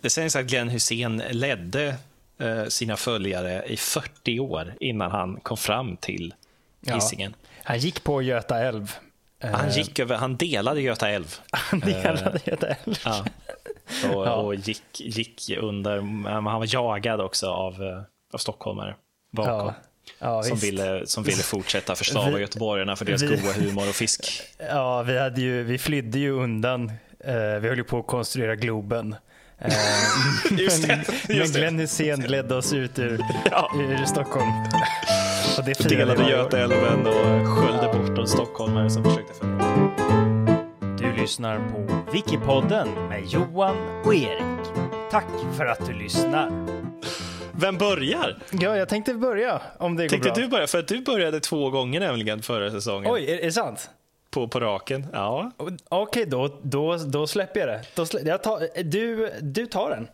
Det sägs att Glenn Hussein ledde eh, sina följare i 40 år innan han kom fram till Hisingen. Ja. Han gick på Göta älv. Han, gick över, han delade Göta älv. Han delade Göta älv. Ja. Och, ja. och gick, gick under, han var jagad också av, av stockholmare bakom. Ja. Som, ville, som ville fortsätta förslava göteborgarna för deras vi, goda humor och fisk. Ja, vi, hade ju, vi flydde ju undan. Eh, vi höll ju på att konstruera Globen. Eh, just det, just men Glenn Hysén ledde oss ut ur, ja. ur Stockholm. Och det Delade Götaälven och sköljde bort de stockholmare som försökte följa. Du lyssnar på Wikipodden med Johan och Erik. Tack för att du lyssnar. Vem börjar? Ja, jag tänkte börja om det tänkte går bra. du börja? För att du började två gånger nämligen förra säsongen. Oj, är, är det sant? På, på raken, ja. Okej, okay, då, då, då släpper jag det. Då slä, jag tar, du, du tar den.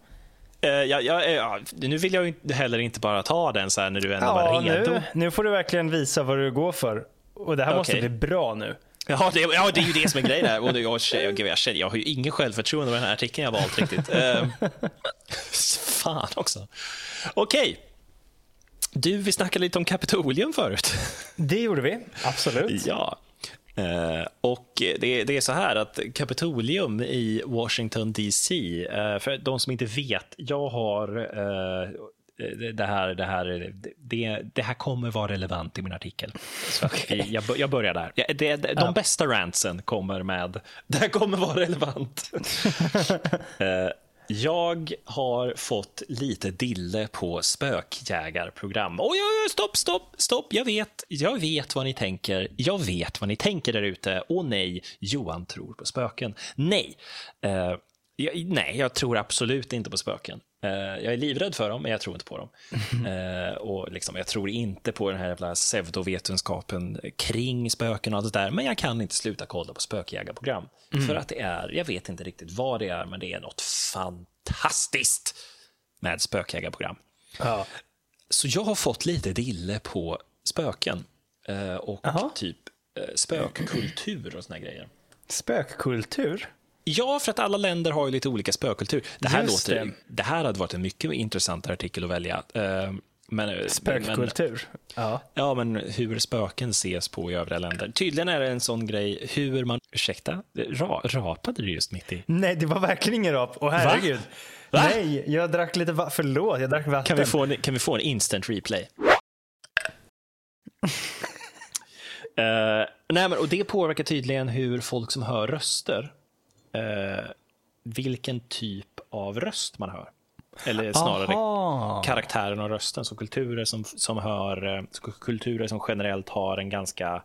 Uh, ja, ja, ja, nu vill jag ju heller inte bara ta den så här när du ändå ja, var redo. Nu, nu får du verkligen visa vad du går för. Och det här okay. måste bli bra nu. Ja det, ja, det är ju det som är grejen här. Och jag, jag, jag, jag har ju ingen självförtroende med den här artikeln jag valt riktigt. Uh, fan också. Okej. Okay. Du, vi snackade lite om Kapitolium förut. Det gjorde vi, absolut. Ja. Uh, och det, det, är så här att Kapitolium i Washington DC, uh, för de som inte vet, jag har uh, det här, det, här, det, det här kommer vara relevant i min artikel. Så jag, jag börjar där. Det, de ja. bästa rantsen kommer med, det här kommer vara relevant. Jag har fått lite dille på spökjägarprogram. Oj, oj, stopp, stopp, stopp. Jag vet, jag vet vad ni tänker. Jag vet vad ni tänker där ute. Och nej, Johan tror på spöken. Nej, uh, jag, nej, jag tror absolut inte på spöken. Uh, jag är livrädd för dem, men jag tror inte på dem. Uh, och liksom, jag tror inte på den här jävla pseudovetenskapen kring spöken och allt det där, men jag kan inte sluta kolla på spökjägarprogram. Mm. För att det är, jag vet inte riktigt vad det är, men det är något fantastiskt med spökjägarprogram. Ja. Så jag har fått lite dille på spöken uh, och Aha. typ spökkultur och såna grejer. Spökkultur? Ja, för att alla länder har ju lite olika spökkultur. Det här, låter, det. det här hade varit en mycket intressantare artikel att välja. Eh, men, eh, Spökkultur? Men, ja. ja, men hur spöken ses på i övriga länder. Tydligen är det en sån grej hur man... Ursäkta, ra, rapade du just mitt i? Nej, det var verkligen ingen rap. Åh herregud. Va? Va? Nej, jag drack lite vatten. Förlåt, jag drack vatten. Kan vi få en, kan vi få en instant replay? uh, nej, men, och det påverkar tydligen hur folk som hör röster eh, vilken typ av röst man hör. Eller snarare Aha. karaktären och rösten. Så kulturer som, som hör, eh, kulturer som generellt har en ganska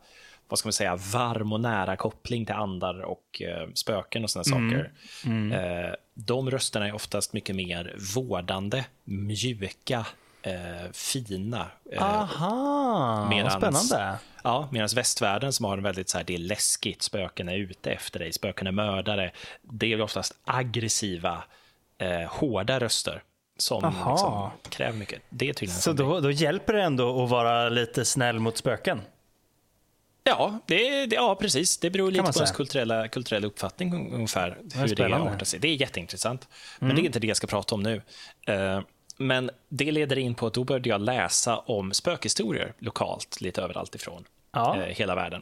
vad ska man säga, varm och nära koppling till andar och eh, spöken och sådana mm. saker. Mm. Eh, de rösterna är oftast mycket mer vårdande, mjuka, eh, fina. Eh, Aha, medans, spännande. Ja, medan västvärlden som har en väldigt så här, det är läskigt, spöken är ute efter dig, spöken är mördare. Det är oftast aggressiva, eh, hårda röster som liksom, kräver mycket. Det är tydligen Så då, då, hjälper det ändå att vara lite snäll mot spöken? Ja, det, det, ja precis. Det beror lite på ens kulturella, kulturella uppfattning ungefär. Hur det artar sig. Det är jätteintressant. Men mm. det är inte det jag ska prata om nu. Uh, men det leder in på att då började jag läsa om spökhistorier lokalt, lite överallt ifrån ja. eh, hela världen.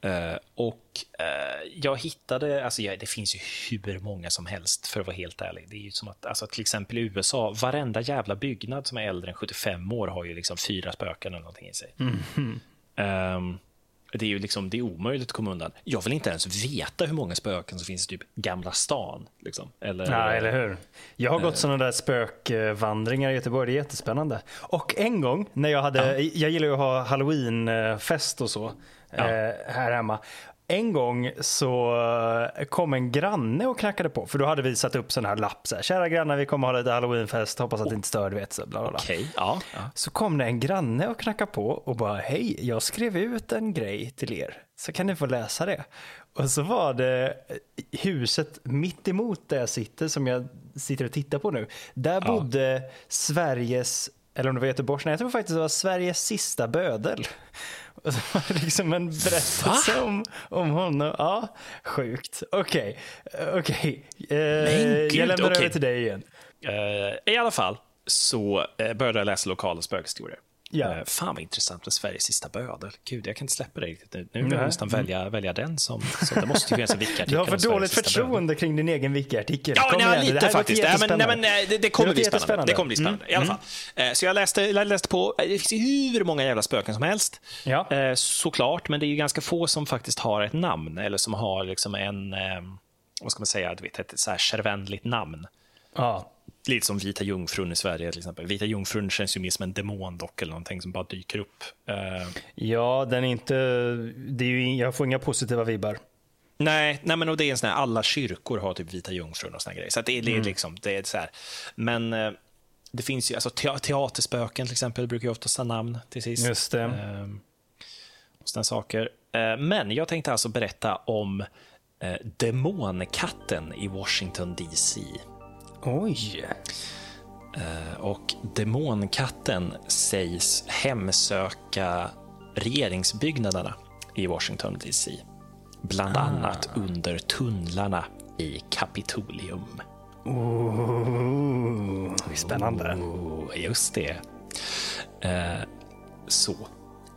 Eh, och eh, jag hittade, alltså ja, det finns ju hur många som helst för att vara helt ärlig. Det är ju som att, alltså, till exempel i USA, varenda jävla byggnad som är äldre än 75 år har ju liksom fyra spöken eller någonting i sig. Mm. Det är ju liksom, det är omöjligt att komma undan. Jag vill inte ens veta hur många spöken som finns i typ Gamla stan. Liksom. Eller, ja, eller hur. Jag har gått äh, sådana där spökvandringar i Göteborg, det är jättespännande. Och en gång när jag hade, ja. jag gillar ju att ha halloweenfest och så ja. eh, här hemma. En gång så eh, kom en granne och knackade på, för då hade vi satt upp sån här lapp, så här, kära grannar vi kommer ha lite halloweenfest, hoppas att det inte stör, du vet. Så, bla, bla, bla. Okay. Ja, ja. Så kom det en granne och knackade på och bara, hej, jag skrev ut en grej till er, så kan ni få läsa det. Och så var det huset mitt emot där jag sitter, som jag sitter och tittar på nu. Där bodde Sveriges eller om det var Göteborgs, nej jag tror faktiskt det var Sveriges sista bödel. Och så var det liksom en berättelse om, om honom. Ja, sjukt. Okej, okay. okej. Okay. Eh, jag lämnar okay. över till dig igen. Uh, I alla fall så uh, började jag läsa lokala spökhistorier. Ja. Uh, fan vad intressant med Sveriges sista bödel. Gud, jag kan inte släppa det riktigt nu. Nu vill jag nästan välja, mm. välja den som... Så det måste ju finnas en wiki Du har för dåligt förtroende kring din egen wiki-artikel. Ja, nej, lite faktiskt. Nej, men, nej, men, det, det kommer bli spännande. Det kommer bli spännande. Mm. I alla fall. Mm. Så jag läste, jag läste på, det finns hur många jävla spöken som helst. Ja. Såklart, men det är ju ganska få som faktiskt har ett namn eller som har liksom en, vad ska man säga, du vet, ett så här kärvänligt namn. Ja. Lite som Vita Jungfrun i Sverige till exempel. Vita Jungfrun känns ju mer som en demondock eller någonting som bara dyker upp. Uh... Ja, den är inte... Det är ju, jag får inga positiva vibbar. Nej, nej men och det är en sån här, alla kyrkor har typ Vita Jungfrun och såna grejer. Så det, det, är mm. liksom, det är så här. Men uh, det finns ju, alltså teaterspöken till exempel brukar ju ofta ha namn till sist. Just det. Uh, och såna saker. Uh, men jag tänkte alltså berätta om demonkatten i Washington DC. Oj. Eh, och demonkatten sägs hemsöka regeringsbyggnaderna i Washington DC. Bland ah. annat under tunnlarna i Kapitolium. Oh, spännande. Oh, just det. Eh, så,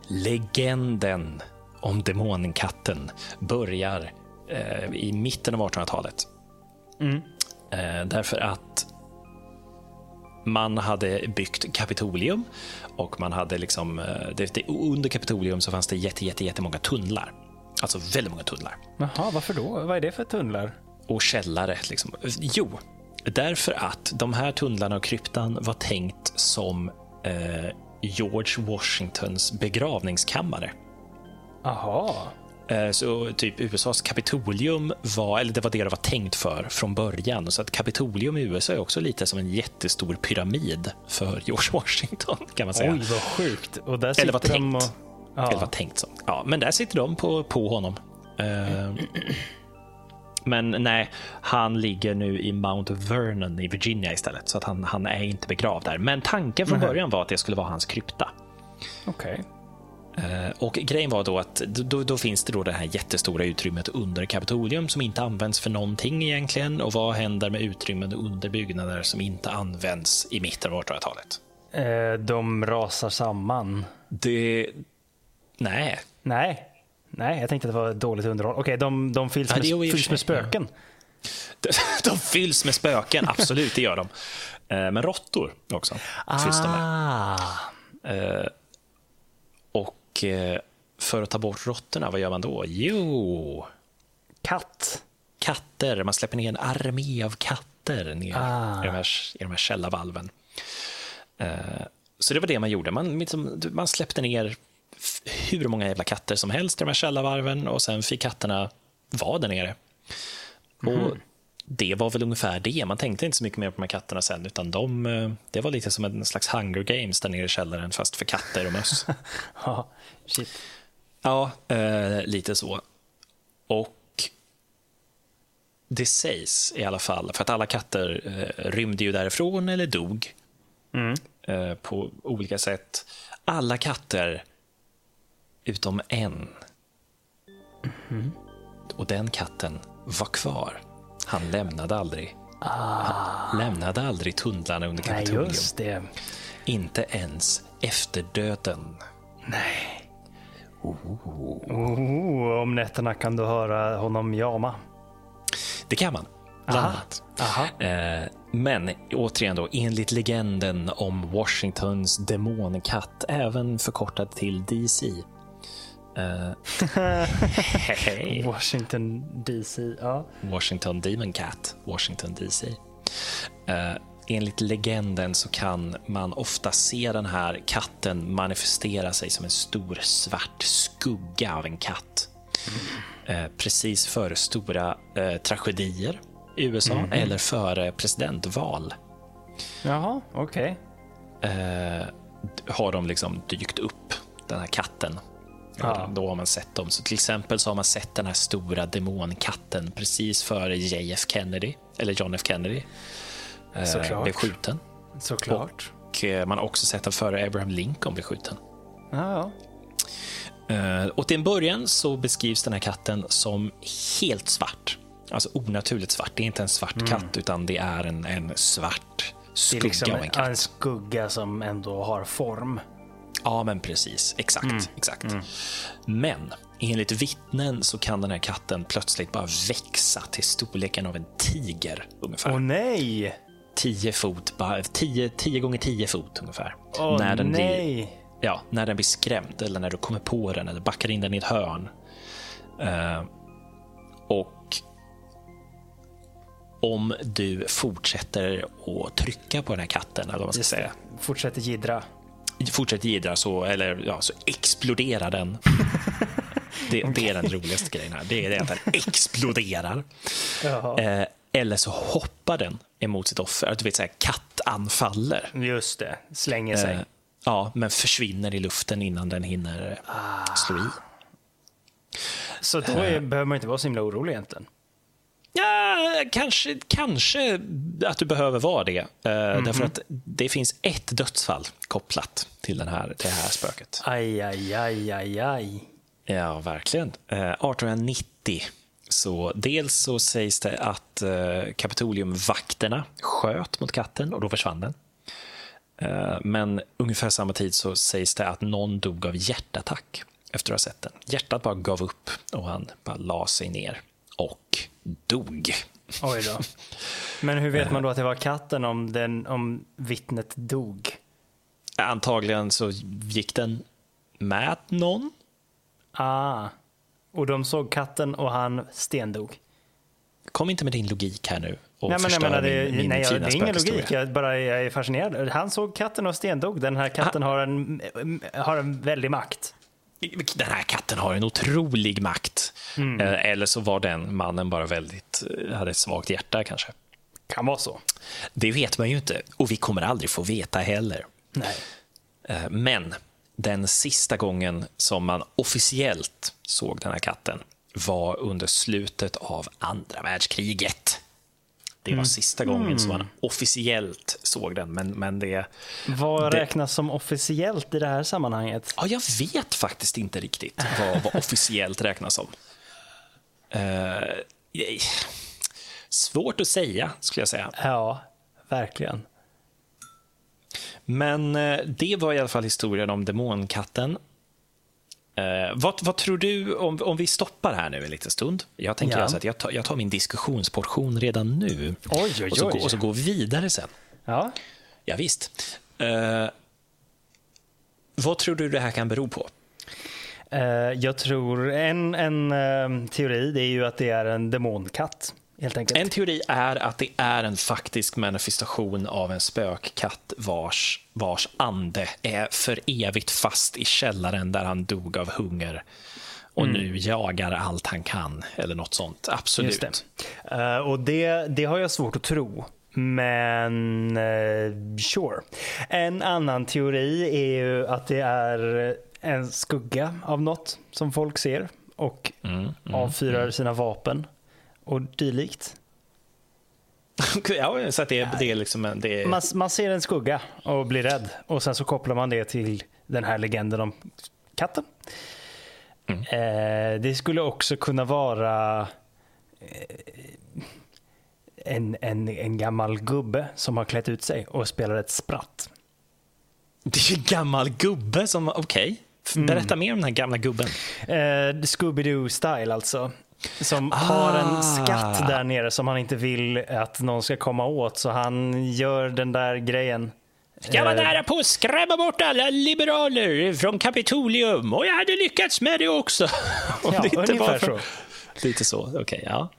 legenden om demonkatten börjar eh, i mitten av 1800-talet. Mm. Eh, därför att man hade byggt Kapitolium och man hade liksom, eh, det, det, under Kapitolium så fanns det jätte, jätte, jättemånga tunnlar. Alltså väldigt många tunnlar. Jaha, varför då? Vad är det för tunnlar? Och källare. Liksom. Jo, därför att de här tunnlarna och kryptan var tänkt som eh, George Washingtons begravningskammare. Aha. Eh, så typ USAs Kapitolium var, eller det var det det var tänkt för från början. Så att Kapitolium i USA är också lite som en jättestor pyramid för George Washington kan man säga. Oj, vad sjukt. Och där eller var tänkt. Och... Ja. Eller var tänkt så. Ja, men där sitter de på, på honom. Uh, men nej, han ligger nu i Mount Vernon i Virginia istället, så att han, han är inte begravd där. Men tanken från början var att det skulle vara hans krypta. Okej. Okay. Eh, och grejen var då att då, då, finns det då det här jättestora utrymmet under Kapitolium som inte används för någonting egentligen. Och vad händer med utrymmen under byggnader som inte används i mitten av 1800-talet? Eh, de rasar samman. Det... Nej. Nej. Nej, jag tänkte att det var dåligt underhåll. Okej, de, de fylls, med, ja, fylls med spöken. De, de fylls med spöken, absolut, det gör de. Eh, men råttor också fylls de med. Eh, för att ta bort råttorna, vad gör man då? Jo... Katt. Katter. Man släpper ner en armé av katter ner ah. i, de här, i de här källarvalven. Uh, så det var det man gjorde. Man, liksom, man släppte ner hur många jävla katter som helst i de här källarvarven och sen fick katterna vara där nere. Mm. Och det var väl ungefär det. Man tänkte inte så mycket mer på de här katterna sen, utan de, eh, det var lite som en slags Hunger Games där nere i källaren, fast för katter och möss. ja, shit. Ja, eh, lite så. Och det sägs i alla fall, för att alla katter eh, rymde ju därifrån eller dog mm. eh, på olika sätt. Alla katter utom en. Mm. Och den katten var kvar. Han lämnade aldrig. Ah. Han lämnade aldrig tunnlarna under Kapitolium. Nej, just det. Inte ens efter döden. Nej. Oh. Oh, om nätterna kan du höra honom jama. Det kan man. Bland annat. Eh, men återigen då, enligt legenden om Washingtons demonkatt, även förkortad till DC, Uh, Washington DC, ja. Washington Demon Cat, Washington DC. Uh, enligt legenden så kan man ofta se den här katten manifestera sig som en stor svart skugga av en katt. Mm. Uh, precis före stora tragedier i USA mm. eller före presidentval. Jaha, okej. Okay. har de liksom dykt upp, den här katten. Ja. Då har man sett dem. Så till exempel så har man sett den här stora demonkatten precis före JF Kennedy, eller John F Kennedy, eh, blev skjuten. Såklart. Och eh, man har också sett den före Abraham Lincoln blev skjuten. Ja. Uh, och till en början så beskrivs den här katten som helt svart. Alltså onaturligt svart. Det är inte en svart mm. katt, utan det är en, en svart skugga liksom av en katt. En skugga som ändå har form. Ja, men precis. Exakt. Mm. exakt. Mm. Men enligt vittnen så kan den här katten plötsligt bara växa till storleken av en tiger ungefär. Åh nej! 10 fot, 10 gånger 10 fot ungefär. Åh när den nej! Blir, ja, när den blir skrämd eller när du kommer på den eller backar in den i ett hörn. Uh, och om du fortsätter att trycka på den här katten, eller vad man ska säga. Fortsätter gidra. Fortsätter gidra så, eller, ja, så exploderar den. det, okay. det, är den roligaste grejen här. Det är det att den exploderar. Eh, eller så hoppar den emot sitt offer. Du vet, så här, kattanfaller. Just det, slänger sig. Eh, ja, men försvinner i luften innan den hinner ah. slå i. Så då är, eh. behöver man inte vara så himla orolig egentligen? Ja, kanske, kanske att du behöver vara det. Mm -hmm. Därför att det finns ett dödsfall kopplat till, den här, till det här spöket. Aj, aj, aj, aj, aj. Ja, verkligen. 1890 eh, så dels så sägs det att eh, Kapitoliumvakterna sköt mot katten och då försvann den. Men ungefär samma tid så sägs det att någon dog av hjärtattack efter att ha sett den. Hjärtat bara gav upp och han bara la sig ner och dog. Oj då. Men hur vet man då att det var katten om, den, om vittnet dog? Antagligen så gick den med någon. Ah. Och de såg katten och han stendog? Kom inte med din logik här nu och nej, men jag menar, det, min, min nej, fina det är ingen logik, jag, bara, jag är fascinerad. Han såg katten och stendog. Den här katten har en, har en väldig makt den här katten har en otrolig makt. Mm. Eh, eller så var den mannen bara väldigt, eh, hade ett svagt hjärta kanske. Kan vara så. Det vet man ju inte och vi kommer aldrig få veta heller. Nej. Eh, men den sista gången som man officiellt såg den här katten var under slutet av andra världskriget. Det var mm. sista gången mm. som man officiellt såg den. Men, men det, vad det... räknas som officiellt i det här sammanhanget? Ja, jag vet faktiskt inte riktigt vad, vad officiellt räknas som. Uh, svårt att säga, skulle jag säga. Ja, verkligen. Men uh, det var i alla fall historien om demonkatten. Eh, vad, vad, tror du, om, om vi stoppar här nu en liten stund? Jag tänker ja. alltså att jag tar, jag tar min diskussionsportion redan nu oj, oj, och, så, och så går vidare sen. Ja. Ja, visst. Eh, vad tror du det här kan bero på? Eh, jag tror en, en uh, teori det är ju att det är en demonkatt. En teori är att det är en faktisk manifestation av en spökkatt vars, vars ande är för evigt fast i källaren där han dog av hunger och mm. nu jagar allt han kan eller något sånt. Absolut. Det. Uh, och det, det har jag svårt att tro. Men uh, sure. En annan teori är ju att det är en skugga av något som folk ser och mm, mm, avfyrar mm. sina vapen och dylikt. ja, så att det, det är liksom det är... Man, man, ser en skugga och blir rädd och sen så kopplar man det till den här legenden om katten. Mm. Eh, det skulle också kunna vara eh, en, en, en gammal gubbe som har klätt ut sig och spelar ett spratt. Det är en gammal gubbe som, okej. Okay. Berätta mm. mer om den här gamla gubben. Eh, Scooby-Doo-style alltså. Som ah. har en skatt där nere som han inte vill att någon ska komma åt. Så han gör den där grejen. Jag var eh. nära på att skrämma bort alla liberaler från Kapitolium och jag hade lyckats med det också. ja, det ungefär så. Lite så, okej. Okay, ja.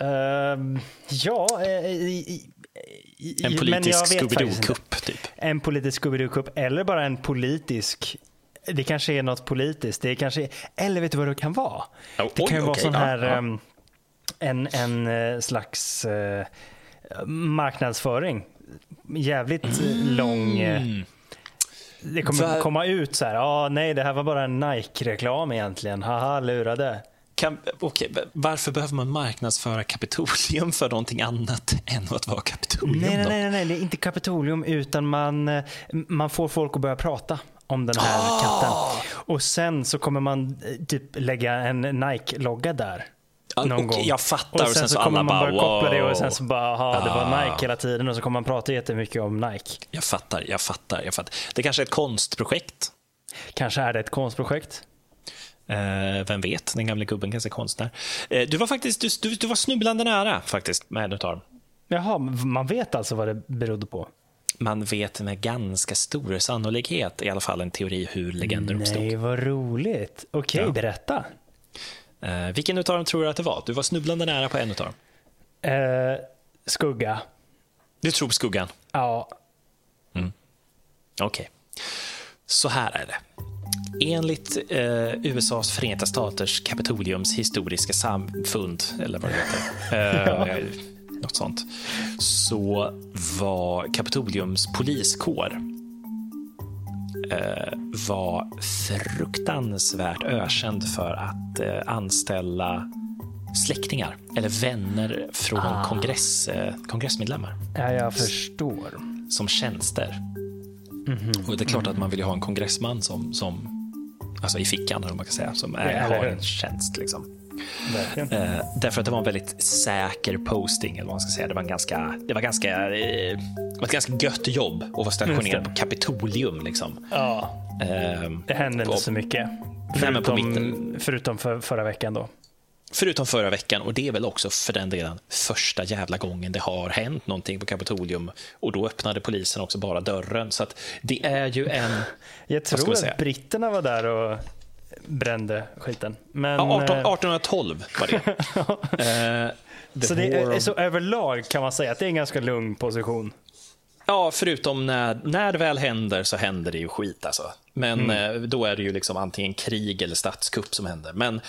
Uh, ja, uh, i, i, en politisk Scooby-Doo-kupp, typ. En politisk Scooby-Doo-kupp, eller bara en politisk det kanske är något politiskt. Det kanske, eller vet du vad det kan vara? Oh, det kan ju oj, vara okay, sån här ja, um, en, en uh, slags uh, marknadsföring. Jävligt mm. lång. Uh, det kommer Var... komma ut så här. Ah, nej, det här var bara en Nike-reklam egentligen. Haha, lurade. Kan, okay, varför behöver man marknadsföra Kapitolium för någonting annat än att vara Kapitolium? Nej, nej, nej, nej, det är inte Kapitolium utan man, man får folk att börja prata om den här oh! katten. Och sen så kommer man eh, typ lägga en Nike-logga där. Någon gång. Jag fattar. Och sen, sen så, så kommer man bara koppla det och sen så bara, aha, det var ah. Nike hela tiden och så kommer man prata jättemycket om Nike. Jag fattar, jag fattar, jag fattar. Det kanske är ett konstprojekt. Kanske är det ett konstprojekt. Uh, vem vet, den gamle gubben kanske är konstnär. Uh, du var faktiskt du, du, du, var snubblande nära faktiskt med en utav dem. Jaha, man vet alltså vad det berodde på? Man vet med ganska stor sannolikhet i alla fall en teori hur legender uppstod. Nej, vad roligt. Okej, okay, ja. berätta. Uh, vilken av dem tror du att det var? Du var snubblande nära på en av dem. skugga. Du tror på skuggan? Ja. Mm. Okej. Okay. Så här är det. Enligt eh, USAs Förenta Staters Kapitoliums historiska samfund, eller vad det heter, eh, något sånt, så var Kapitoliums poliskår eh, var fruktansvärt ökänd för att eh, anställa släktingar eller vänner från ah. kongress, eh, kongressmedlemmar. Ja, jag förstår. Som tjänster. Mm -hmm. Och det är klart att man vill ha en kongressman som, som alltså i fickan, eller man kan säga, som är, har en tjänst. Liksom. Eh, därför att det var en väldigt säker posting, eller vad man ska säga. Det var, en ganska, det var, ganska, eh, ett ganska gött jobb att vara stationerad på Kapitolium. Liksom. Ja, eh, det hände inte så mycket. Förutom, förutom för, förra veckan då. Förutom förra veckan, och det är väl också för den delen första jävla gången det har hänt någonting på Kapitolium. Och då öppnade polisen också bara dörren. Så att det är ju en... Jag tror att britterna var där och brände skiten. Men, ja, 18, 1812 eh, var det. eh, så, det är, så överlag kan man säga att det är en ganska lugn position. Ja, förutom när, när det väl händer så händer det ju skit alltså. Men mm. eh, då är det ju liksom antingen krig eller statskupp som händer. Men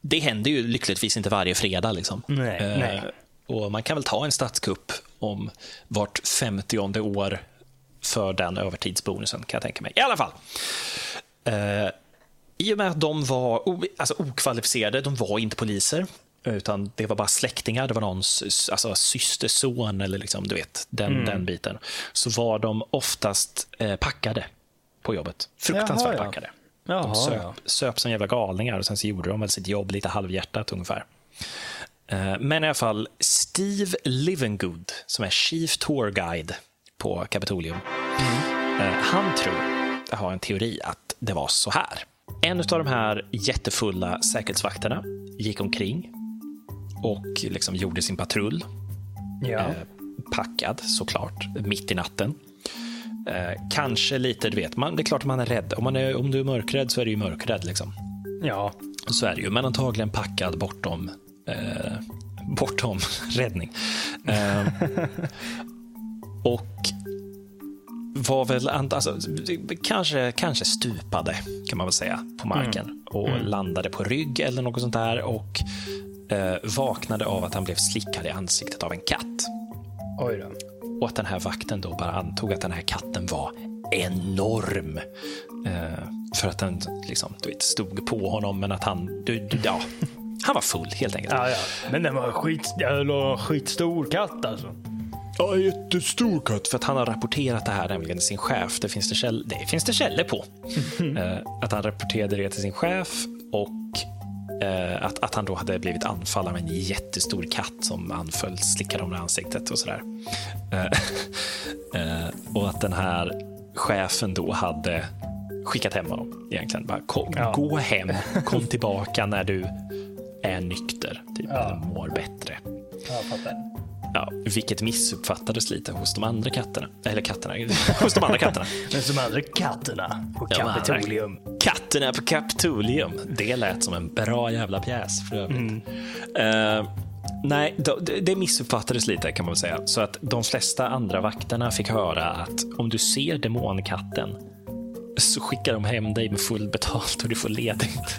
det händer ju lyckligtvis inte varje fredag. Liksom. Nej, eh, nej. Och man kan väl ta en statskupp om vart 50 år för den övertidsbonusen, kan jag tänka mig. I alla fall. Eh, I och med att de var alltså, okvalificerade, de var inte poliser, utan det var bara släktingar, det var någons alltså, systerson eller liksom, du vet, den, mm. den biten, så var de oftast eh, packade på jobbet. Fruktansvärt Jaha, ja. packade. Jaha, de söp, ja. söp som jävla galningar och sen så gjorde de väl sitt jobb lite halvhjärtat ungefär. Eh, men i alla fall, Steve Livengood, som är Chief Tour Guide på Kapitolium, mm. han tror, har en teori, att det var så här. En av de här jättefulla säkerhetsvakterna gick omkring och liksom gjorde sin patrull. Ja. Eh, packad såklart, mitt i natten. Eh, kanske lite, du vet, man, det är klart man är rädd. Om, man är, om du är mörkrädd så är du ju mörkrädd. Liksom. Ja. Så är det ju, men antagligen packad bortom, eh, bortom räddning. Eh, och var väl, alltså, kanske, kanske stupade, kan man väl säga, på marken mm. och mm. landade på rygg eller något sånt där och eh, vaknade av att han blev slickad i ansiktet av en katt. Oj då. Och att den här vakten då bara antog att den här katten var enorm. Eh, för att den liksom, du vet, stod på honom, men att han... Du, du, ja, han var full helt enkelt. Ja, ja. Men den var skit, skitstor katt alltså. Ja, jättestor katt. För att han har rapporterat det här nämligen till sin chef. Det finns det, käll det, finns det källor på. eh, att han rapporterade det till sin chef och Eh, att, att han då hade blivit anfallen av en jättestor katt som anföll, slickade om i ansiktet och sådär. Eh, eh, och att den här chefen då hade skickat hem honom egentligen. Bara, kom, ja. Gå hem, kom tillbaka när du är nykter, typ, ja. eller mår bättre. Fattar. Ja, vilket missuppfattades lite hos de andra katterna. Eller katterna, hos de andra katterna. Men de andra katterna på Kapitolium. Katterna på Kapitolium. Det lät som en bra jävla pjäs för övrigt. Mm. Uh, nej, det missuppfattades lite kan man väl säga. Så att de flesta andra vakterna fick höra att om du ser demonkatten så skickar de hem dig med full betalt och du får ledigt.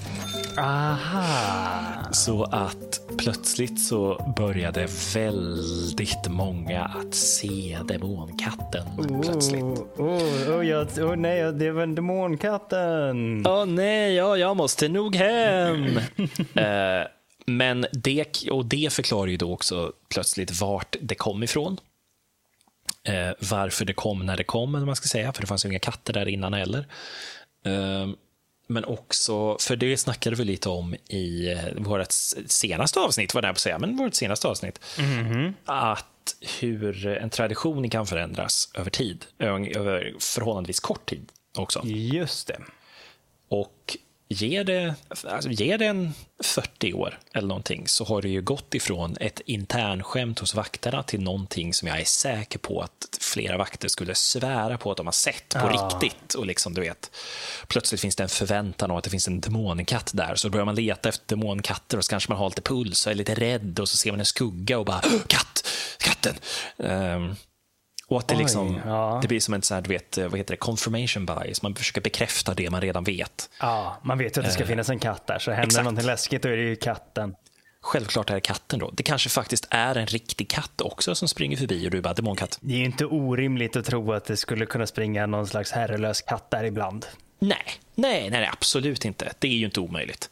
Aha. Så att plötsligt så började väldigt många att se demonkatten. Oh, plötsligt. Oh, oh, jag, oh, nej, det var demonkatten. Åh oh, nej, ja, jag måste nog hem. uh, men det, och det förklarar ju då också plötsligt vart det kom ifrån. eh, varför det kom när det kom, eller man ska säga, för det fanns ju inga katter där innan heller. Eh, men också, för det snackade vi lite om i eh, vårt senaste avsnitt, var det på säga, men vårt senaste avsnitt. Mhm. Att hur en tradition kan förändras över tid, över förhållandevis kort tid också. Just det. Och ger det, alltså ger det en 40 år eller någonting så har det ju gått ifrån ett internskämt hos vakterna till någonting som jag är säker på att flera vakter skulle svära på att de har sett på Ja. riktigt. Och liksom, du vet, plötsligt finns det en förväntan om att det finns en demonkatt där. Så börjar man leta efter demonkatter och så kanske man har lite puls och är lite rädd och så ser man en skugga och bara katt, katten. Ehm, och att det, Oj, liksom, ja. det blir som en sån här, du vet, vad heter det, confirmation bias. Man försöker bekräfta det man redan vet. Ja, man vet ju att det ska finnas en katt där, så händer exakt. någonting läskigt då är det ju katten. Självklart är det katten då. Det kanske faktiskt är en riktig katt också som springer förbi och du bara demonkatt. Det är ju inte orimligt att tro att det skulle kunna springa någon slags herrelös katt där ibland. Nej, nej, nej, absolut inte. Det är ju inte omöjligt.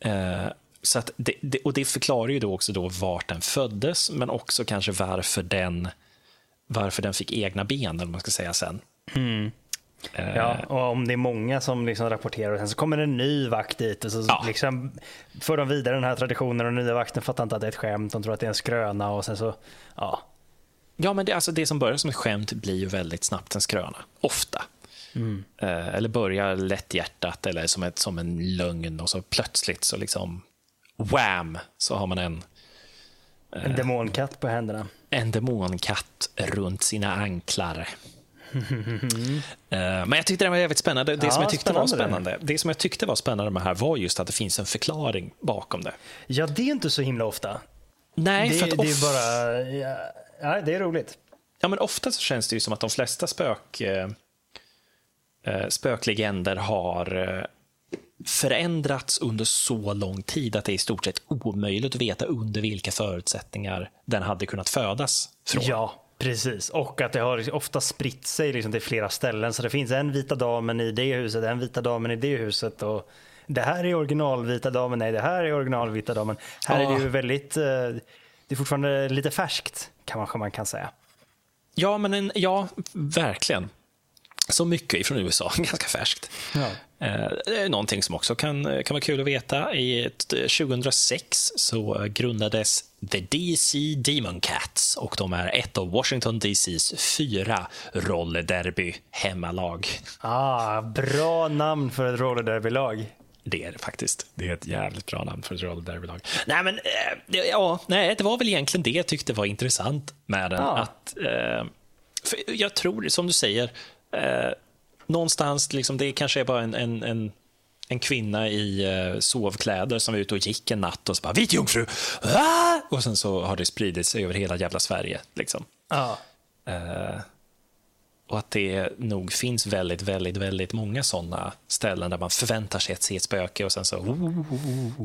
Eh, så det, det, och det förklarar ju då också då vart den föddes, men också kanske varför den, varför den fick egna ben, eller man ska säga sen. Eh, Ja, och om det är många som liksom rapporterar och sen så kommer en ny vakt dit och så Ja. liksom för de vidare den här traditionen och nya vakten fattar inte att det är ett skämt, de tror att det är en skröna och sen så, ja. Ja, men det, alltså det som börjar som ett skämt blir ju väldigt snabbt en skröna. Ofta. Eh, eller börjar lätthjärtat eller som, ett, som en lögn och så plötsligt så liksom wham så har man en, En demonkatt på händerna. en demonkatt runt sina anklar. Eh, Men jag tyckte det var jävligt spännande. Det Ja, som jag tyckte var spännande. spännande, det som jag tyckte var spännande med det här var just att det finns en förklaring bakom det. Ja, det är inte så himla ofta. Nej, Det, för att det är bara, ja, ja, det är roligt. Ja, men ofta så känns det ju som att de flesta spök, eh, eh, spöklegender har eh, förändrats under så lång tid att det är i stort sett omöjligt att veta under vilka förutsättningar den hade kunnat födas från. Ja, precis. Och att det har ofta spritt sig liksom till flera ställen. Så det finns en vita damen i det huset, en vita damen i det huset. Och det här är original vita damen, nej det här är original vita damen. Här är Ja. det ju väldigt, eh, det är fortfarande lite färskt kanske man kan säga. Ja, men en, ja, verkligen. Så mycket ifrån USA, ganska färskt. Ja. Eh, är någonting som också kan, kan vara kul att veta. I ett- 2006 så grundades The DC Demon Cats och de är ett av Washington DCs fyra rollerderby hemmalag. Ah, bra namn för ett rollerderbylag. Det är det faktiskt. Det är ett jävligt bra namn för ett rollerderbylag. Nej, men eh, ja, nej, det var väl egentligen det jag tyckte var intressant med den. Ja. Att, eh, jag tror, som du säger, eh, någonstans, liksom, det kanske är bara en, en, en, en kvinna i eh, sovkläder som var ute och gick en natt och så bara “vit jungfru!” ah! och sen så har det spridit sig över hela jävla Sverige. Liksom. Ja. Eh, och att det nog finns väldigt, väldigt, väldigt många sådana ställen där man förväntar sig att se ett spöke och sen så...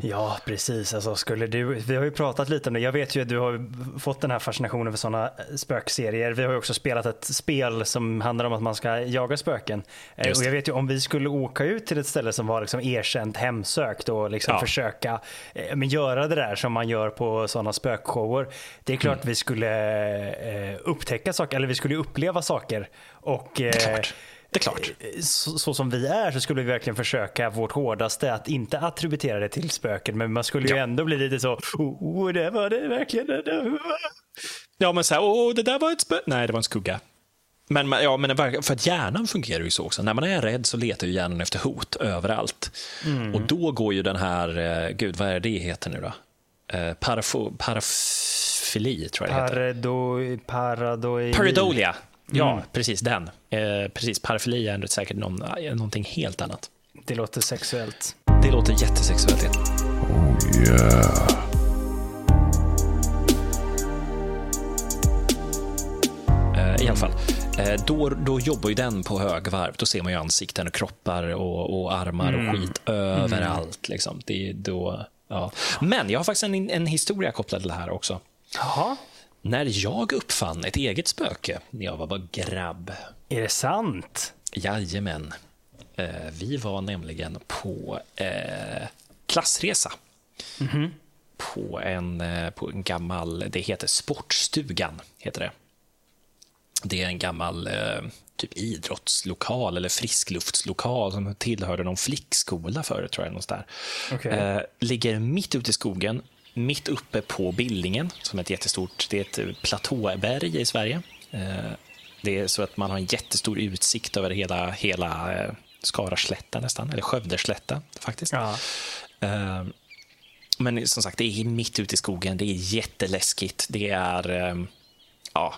Ja, precis. Alltså, skulle du, vi har ju pratat lite om det. Jag vet ju att du har fått den här fascinationen för sådana spökserier. Vi har ju också spelat ett spel som handlar om att man ska jaga spöken. Eh, Just Och jag vet ju om vi skulle åka ut till ett ställe som var liksom erkänt hemsökt och liksom Ja. försöka eh, men göra det där som man gör på sådana spökshower. Det är klart Mm. vi skulle eh, upptäcka saker, eller vi skulle uppleva saker. Och, eh, klart. Det är klart. så, så som vi är så skulle vi verkligen försöka vårt hårdaste att inte attributera det till spöken. Men man skulle ju Ja. ändå bli lite så, oh, oh det var det verkligen. Det där. Ja, men så här, åh, det där var ett spö... Nej, det var en skugga. Men, ja, men det för att hjärnan fungerar ju så också. När man är rädd så letar ju hjärnan efter hot överallt. Och då går ju den här, eh, gud, vad är det det heter nu då? Eh, parafo, parafili, tror jag det heter. Paradoi, paradoi. Pareidolia. Ja, precis den. Eh, precis, parafili är säkert någon, eh, någonting helt annat. Det låter sexuellt. Det låter jättesexuellt. Eh, I alla fall. Eh, Då, då jobbar ju den på högvarv. Då ser man ju ansikten och kroppar och, och armar och skit överallt. Liksom. Det är då, ja. Men jag har faktiskt en, en historia kopplad till det här också. Jaha, När jag uppfann ett eget spöke när jag var bara grabb. är det sant? Jajamän. Eh, vi var nämligen på eh, klassresa. På, en, eh, på en gammal, det heter Sportstugan. heter det. det är en gammal eh, typ idrottslokal eller friskluftlokal som tillhörde någon flickskola förut, tror jag. Någonstans där. Eh, ligger mitt ute i skogen, mitt uppe på Billingen, som är ett jättestort det är ett platåberg i Sverige. Eh, det är så att man har en jättestor utsikt över hela, hela eh, Skaraslätta nästan, eller Skövdeslätta faktiskt. Ja. Eh, men som sagt, det är mitt ute i skogen, det är jätteläskigt. Det är... eh, Ja.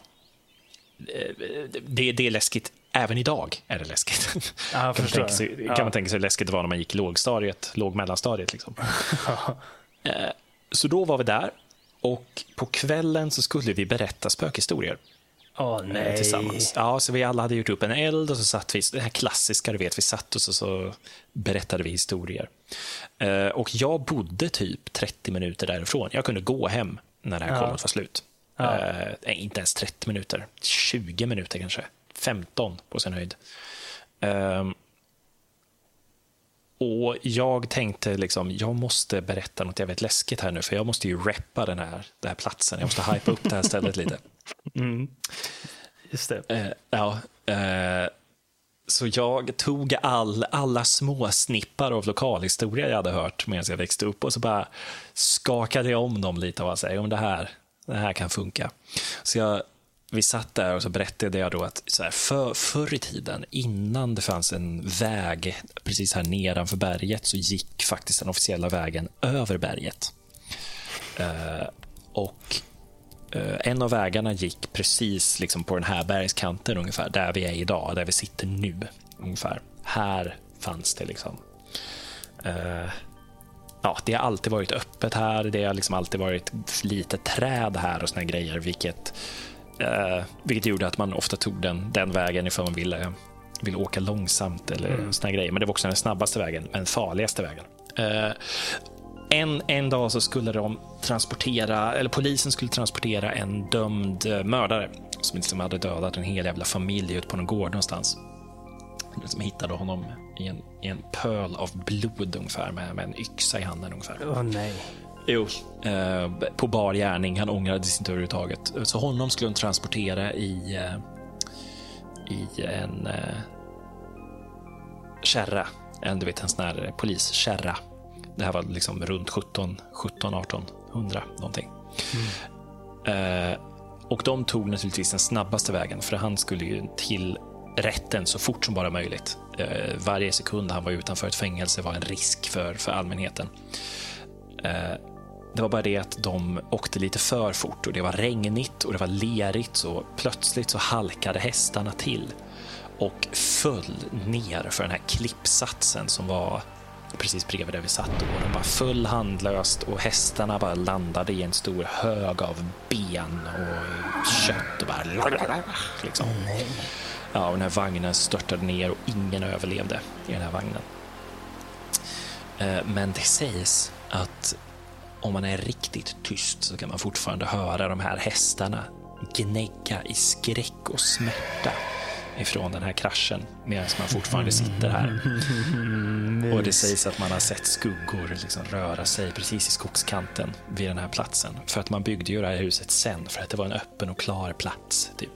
Det, det är läskigt. Även idag är det läskigt. Ja, kan, man tänka sig, Ja. kan man tänka sig hur läskigt det var när man gick lågstadiet, låg mellanstadiet. Liksom. Så då var vi där och på kvällen så skulle vi berätta spökhistorier Åh eh, nej. tillsammans. Ja, så vi alla hade gjort upp en eld och så satt vi, det här klassiska, du vet, vi satt och så, så berättade vi historier. Eh, och jag bodde typ 30 minuter därifrån. Jag kunde gå hem när det här Ja. var slut. Ja. Eh, inte ens 30 minuter, 20 minuter kanske. 15 på sin höjd. Ehm, och jag tänkte liksom, jag måste berätta något jävligt läskigt här nu, för jag måste ju reppa den här, den här platsen. Jag måste hypa upp det här stället lite. Just det. Eh, ja, eh, så jag tog all, alla små snippar av lokalhistoria jag hade hört medan jag växte upp och så bara skakade jag om dem lite och "Jo, men det här, det här kan funka. Så jag, vi satt där och så berättade jag då att så här, för, förr i tiden, innan det fanns en väg precis här nedanför berget, så gick faktiskt den officiella vägen över berget. Eh, och Eh, en av vägarna gick precis liksom på den här bergskanten ungefär, där vi är idag, där vi sitter nu. ungefär. Här fanns det liksom... eh, ja, det har alltid varit öppet här, det har liksom alltid varit lite träd här och såna grejer, vilket, eh, vilket gjorde att man ofta tog den, den vägen ifall man ville, ville åka långsamt eller mm. såna grejer. Men det var också den snabbaste vägen, men farligaste vägen. Eh, en, en dag så skulle de transportera, eller polisen skulle transportera en dömd eh, mördare som liksom hade dödat en hel jävla familj ute på någon gård någonstans. Som hittade honom i en, i en pöl av blod ungefär med, med en yxa i handen ungefär. Åh nej. Jo, eh, på bar gärning. Han ångrade sig inte överhuvudtaget. Så honom skulle de transportera i, eh, i en eh, kärra. En, du vet, en sån här poliskärra. Det här var liksom runt 17, 17 1800 någonting. Eh, och de tog naturligtvis den snabbaste vägen, för han skulle ju till rätten så fort som bara möjligt. Eh, varje sekund han var utanför ett fängelse var en risk för, för allmänheten. Eh, det var bara det att de åkte lite för fort och det var regnigt och det var lerigt så plötsligt så halkade hästarna till och föll ner för den här klippsatsen som var precis bredvid där vi satt. Och de bara föll handlöst och hästarna bara landade i en stor hög av ben och kött och bara... Liksom. Ja, och den här vagnen störtade ner och ingen överlevde i den här vagnen. Eh, Men det sägs att om man är riktigt tyst så kan man fortfarande höra de här hästarna gnägga i skräck och smärta ifrån den här kraschen medan man fortfarande sitter här. Och det sägs att man har sett skuggor liksom röra sig precis i skogskanten vid den här platsen. För att man byggde ju det här huset sen för att det var en öppen och klar plats. Typ.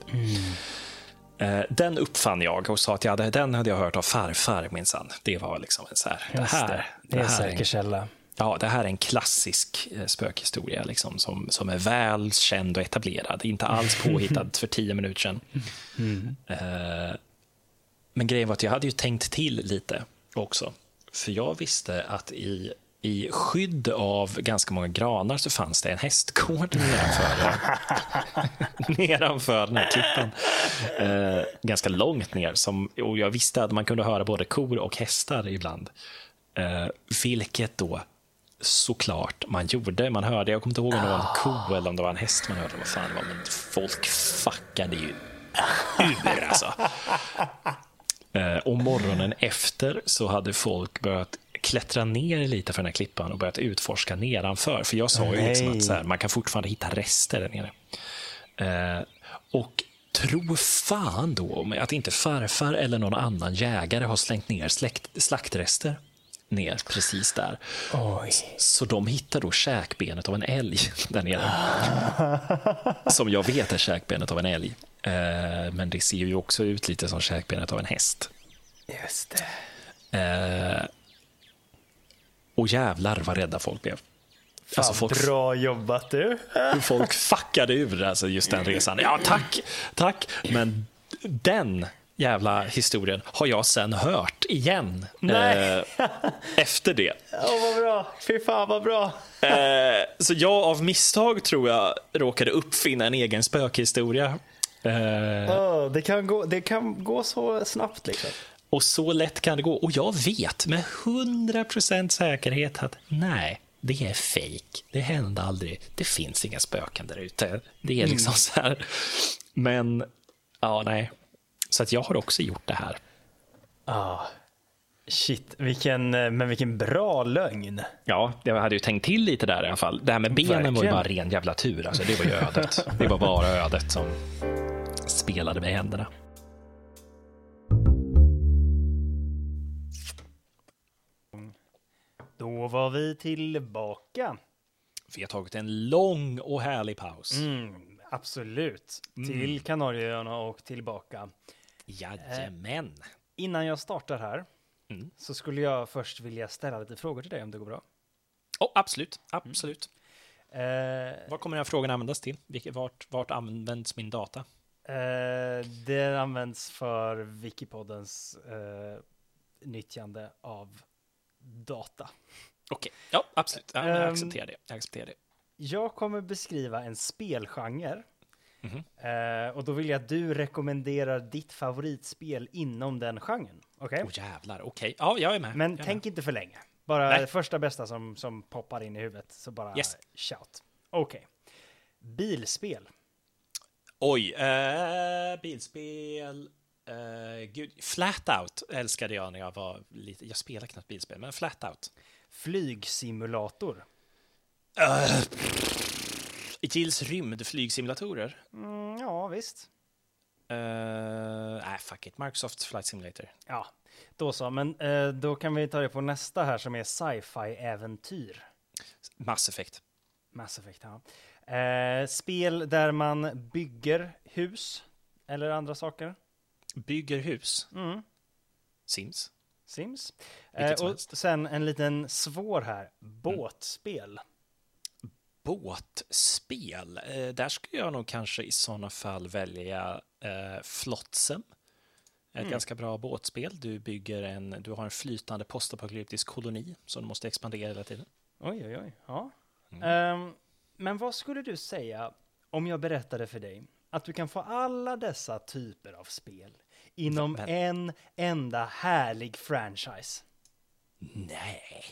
Eh, Den uppfann jag och sa att jag hade, den hade jag hört av farfar minsann. Det var liksom en så här, det här, det. Det är en här säker källa. Ja, det här är en klassisk eh, spökhistoria liksom, som, som är väl känd och etablerad. Inte alls påhittad för tio minuter sedan. Eh, men grejen var att jag hade ju tänkt till lite också. För jag visste att i, i skydd av ganska många granar så fanns det en hästgård nedanför, nedanför den här klippan. Eh, ganska långt ner. Som, och jag visste att man kunde höra både kor och hästar ibland. Vilket då såklart man gjorde. Man hörde, jag kommer inte ihåg om det var en ko eller om det var en häst man hörde. Vad fan det var, men folk fuckade ju ur alltså. Eh, och morgonen efter så hade folk börjat klättra ner lite för den här klippan och börjat utforska nedanför. För jag sa ju liksom att så här, man kan fortfarande hitta rester där nere. Eh, och tro fan då att inte farfar eller någon annan jägare har slängt ner släkt, slaktrester ner precis där. Oj. Så de hittar då käkbenet av en älg där nere. Som jag vet är käkbenet av en älg. Eh, men det ser ju också ut lite som käkbenet av en häst. Just det. Eh, och jävlar vad rädda folk blev. Fan, alltså, folk, bra jobbat du. folk fuckade ur alltså, just den resan. Ja, tack, tack. Men den jävla historien har jag sen hört igen eh, efter det. Åh, oh, vad bra. Fy fan vad bra. eh, så jag av misstag tror jag råkade uppfinna en egen spökhistoria. Eh, oh, det, kan gå, det kan gå så snabbt liksom. Och så lätt kan det gå. Och jag vet med 100% säkerhet att nej, det är fejk. Det hände aldrig. Det finns inga spöken där ute. Det är liksom mm. så här. Men, ja, nej. Så att jag har också gjort det här. Ah, shit, vilken, eh, men vilken bra lögn. Ja, jag hade ju tänkt till lite där i alla fall. Det här med benen Verkligen. var ju bara ren jävla tur. Alltså, det var ju ödet. det var bara ödet som spelade med händerna. Då var vi tillbaka. Vi har tagit en lång och härlig paus. Mm, absolut. Mm. Till Kanarieöarna och tillbaka. Jajamän. Eh, innan jag startar här mm. så skulle jag först vilja ställa lite frågor till dig om det går bra. Oh, absolut, absolut. Mm. Eh, Vad kommer den här frågan användas till? Vilket, vart, vart används min data? Eh, det används för Wikipoddens eh, nyttjande av data. Okej, okay. ja absolut. Ja, jag, ehm, accepterar det. jag accepterar det. Jag kommer beskriva en spelgenre Mm -hmm. uh, och då vill jag att du rekommenderar ditt favoritspel inom den genren. Okej? Okay? Oh, jävlar, okej. Okay. Ja, jag är med. Men jag tänk med. inte för länge. Bara Nej. det första bästa som, som poppar in i huvudet, så bara yes. shout. Okej. Okay. Bilspel. Oj, uh, bilspel. Uh, gud, Flatout älskade jag när jag var lite, jag spelar knappt bilspel, men Flatout. Flygsimulator. Uh, Gills rymdflygsimulatorer? Mm, ja, visst. Uh, nej, fuck it. Microsofts Flight Simulator. Ja, då så. Men uh, då kan vi ta det på nästa här som är sci-fi-äventyr. Mass Effect. Mass Effect, ja. Uh, spel där man bygger hus eller andra saker. Bygger hus? Mm. Sims. Sims. Och sen en liten svår här. Båtspel. Mm båtspel. Eh, där skulle jag nog kanske i sådana fall välja eh, Flotsam. Ett mm. ganska bra båtspel. Du bygger en, du har en flytande postapokalyptisk koloni som du måste expandera hela tiden. Oj, oj, oj. Ja. Mm. Um, men vad skulle du säga om jag berättade för dig att du kan få alla dessa typer av spel inom men... en enda härlig franchise? Nej.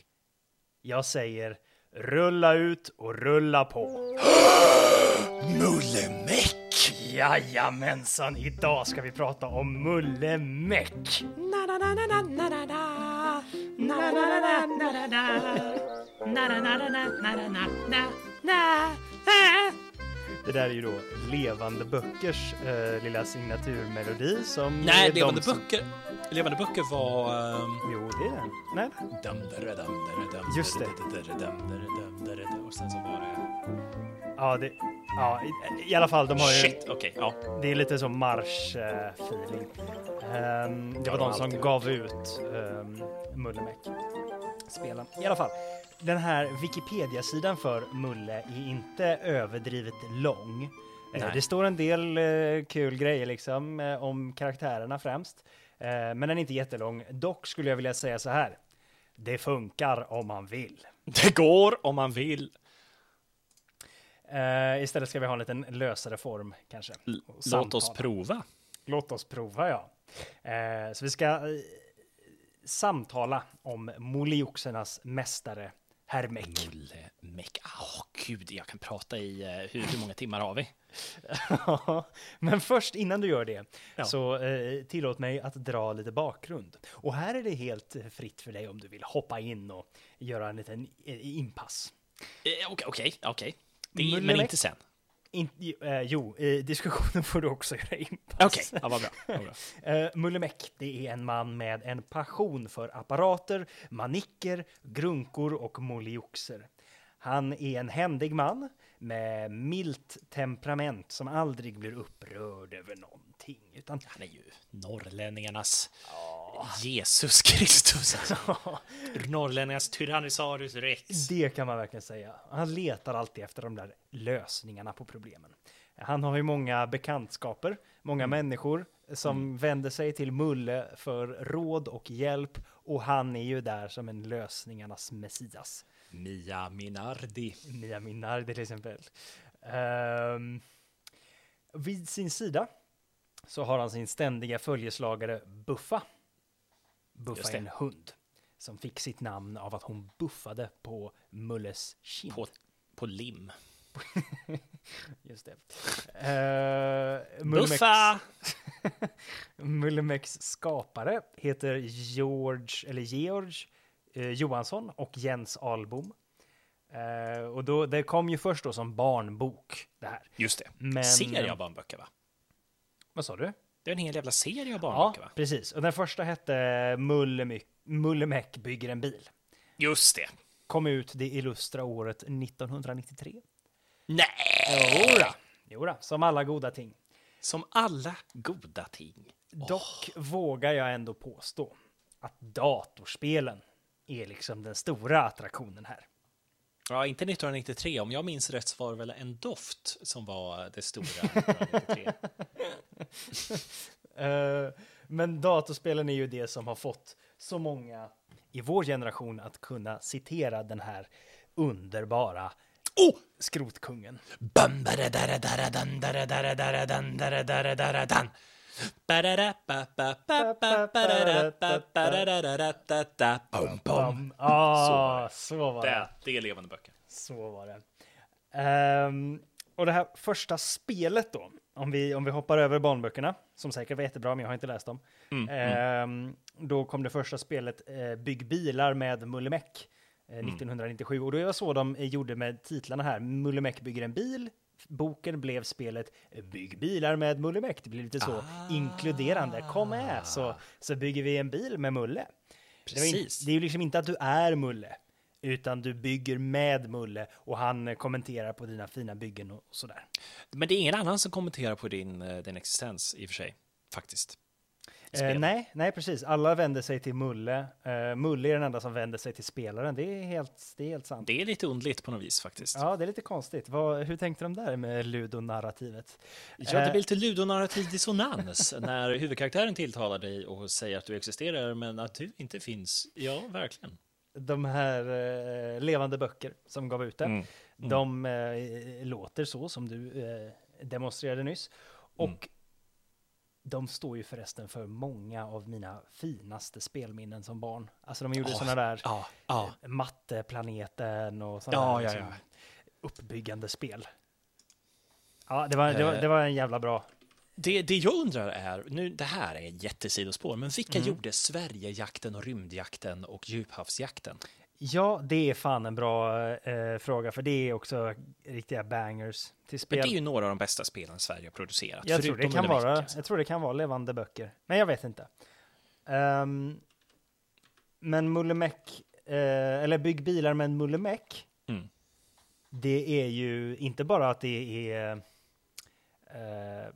Jag säger Rulla ut och rulla på. Mullemäck! Jajamensan, idag ska vi prata om Mullemäck. Det där är ju då Levande Böckers äh, lilla signaturmelodi som... Nej, Levande som... Böcker Levande böcker var... Um... Jo, det är den. Nej. Just det. Och sen så var det... Ja, det... Ja, i, i alla fall, de har ju... Shit, okej, okay, ja. Det är lite som marsch-feeling. Um, det var de som gav ut um, Mullemäck. Spelen. I alla fall, den här Wikipedia-sidan för Mulle är inte överdrivet lång. Nej. Det står en del uh, kul grejer liksom uh, om karaktärerna främst. Eh, men den är inte jättelång. Dock skulle jag vilja säga så här. Det funkar om man vill. Det går om man vill. Istället ska vi ha en liten lösare form kanske. Låt oss prova. Låt oss prova, ja. Så vi ska samtala om Molioxernas mästare Hermek. Mullemäck. Åh, oh, gud, jag kan prata i hur, hur många timmar har vi? Men först innan du gör det ja. så eh, tillåt mig att dra lite bakgrund. Och här är det helt fritt för dig om du vill hoppa in och göra en liten eh, inpass. Eh, okej, okej, okej. Men inte sen. In, eh, jo, i diskussionen får du också göra inpass. Okej, okay. ja, vad bra. Vad bra. eh, Mullemäck, det är en man med en passion för apparater, manicker, grunkor och molioxer. Han är en händig man med milt temperament som aldrig blir upprörd över någonting. Utan Han är ju norrlänningarnas Jesus Kristus. Alltså. Norrlänningarnas Tyrannosaurus rex. det kan man verkligen säga. Han letar alltid efter de där lösningarna på problemen. Han har ju många bekantskaper, många människor som vänder sig till Mulle för råd och hjälp och han är ju där som en lösningarnas messias. Mia Minardi. Mia Minardi till exempel. Ehm, vid sin sida så har han sin ständiga följeslagare Buffa. Buffa är en hund som fick sitt namn av att hon buffade på Mulles kind. På, på lim. Just det. Uh, Buffa! Mullemäcks skapare heter George, eller George eh, Johansson och Jens Albom. Eh, och då, det kom ju först då som barnbok det här. Just det. Men- Serie av barnböcker, va? Vad sa du? Det är en hel jävla serie av Ja, barnböcker, va? precis. Och den första hette Mullemäck, bygger en bil. Just det. Kom ut det illustra året 1993. Nej! Jodå, Jodå, som alla goda ting. Som alla goda ting. Dock vågar jag ändå påstå att datorspelen är liksom den stora attraktionen här. Ja, inte 1993. Om jag minns rätt så var det väl en doft som var det stora 1993. Eh, men datorspelen är ju det som har fått så många i vår generation att kunna citera den här underbara oh! skrotkungen. Bum, bum. Ah, så var det. Det, det är levande böcker. Så var det. Ehm, och det här första spelet då, om vi, om vi hoppar över barnböckerna, som säkert var jättebra, men jag har inte läst dem. Ehm, då kom det första spelet, eh, Bygg bilar med Mullemäck, eh, 1997. Och det var så de gjorde med titlarna här. Mullemäck bygger en bil. Boken blev spelet Bygg bilar med Mullemäck. Det blir lite så inkluderande. Kom med så, så bygger vi en bil med Mulle. Precis. det är ju liksom inte att du är Mulle, utan du bygger med Mulle och han kommenterar på dina fina byggen och sådär. Men det är ingen annan som kommenterar på din, eh, din existens i och för sig, faktiskt. Eh, nej, nej, precis. Alla vänder sig till Mulle. Eh, Mulle är den enda som vänder sig till spelaren. Det är helt, det är helt sant. Det är lite underligt på något vis faktiskt. Ja, det är lite konstigt. Vad, hur tänkte de där med ludonarrativet? Ja, det Eh, blir lite ludonarrativ dissonans när huvudkaraktären tilltalar dig och säger att du existerar men att du inte finns. Ja, verkligen. de här eh, levande böcker som gav ut det, Mm. de eh, låter så som du eh, demonstrerade nyss. Och Mm. De står ju förresten för många av mina finaste spelminnen som barn. Alltså de gjorde Åh, sådana där ja. eh, matteplaneten och sådana Ja, där liksom, ja. uppbyggande spel. Ja, det var, det, var, Eh. det var en jävla bra. Det, det jag undrar är, nu det här är jättesidospår, men vilka gjorde Sverigejakten och rymdjakten och djuphavsjakten? Ja, det är fan en bra eh, fråga, för det är också riktiga bangers till spel. Men det är ju några av de bästa spelen Sverige har producerat. Jag tror, det kan vara, jag tror det kan vara levande böcker, men jag vet inte. Ehm, men Mullemäck, eh, eller Bygg bilar med en Mullemäck, Mm. det är ju inte bara att det är eh,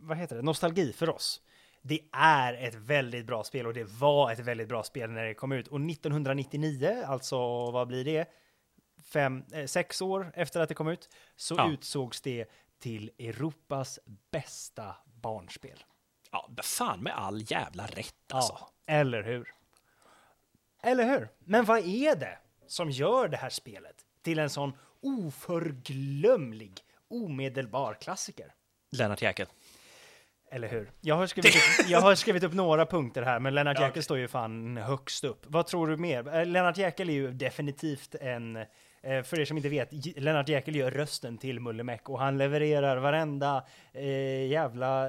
vad heter det, nostalgi för oss. Det är ett väldigt bra spel och det var ett väldigt bra spel när det kom ut. Och 1999, alltså vad blir det? Fem, eh, sex år efter att det kom ut, så Ja. utsågs det till Europas bästa barnspel. Ja, fan med all jävla rätt alltså. Ja, eller hur? Eller hur? Men vad är det som gör det här spelet till en sån oförglömlig, omedelbar klassiker? Lennart Jäkel. Eller hur? Jag har skrivit upp, jag har skrivit upp några punkter här, men Lennart Ja, Jäkel okej. står ju fan högst upp. Vad tror du mer? Eh, Lennart Jäkel är ju definitivt en, eh, för er som inte vet, Lennart Jäkel gör rösten till Mullemäck och han levererar varenda eh, jävla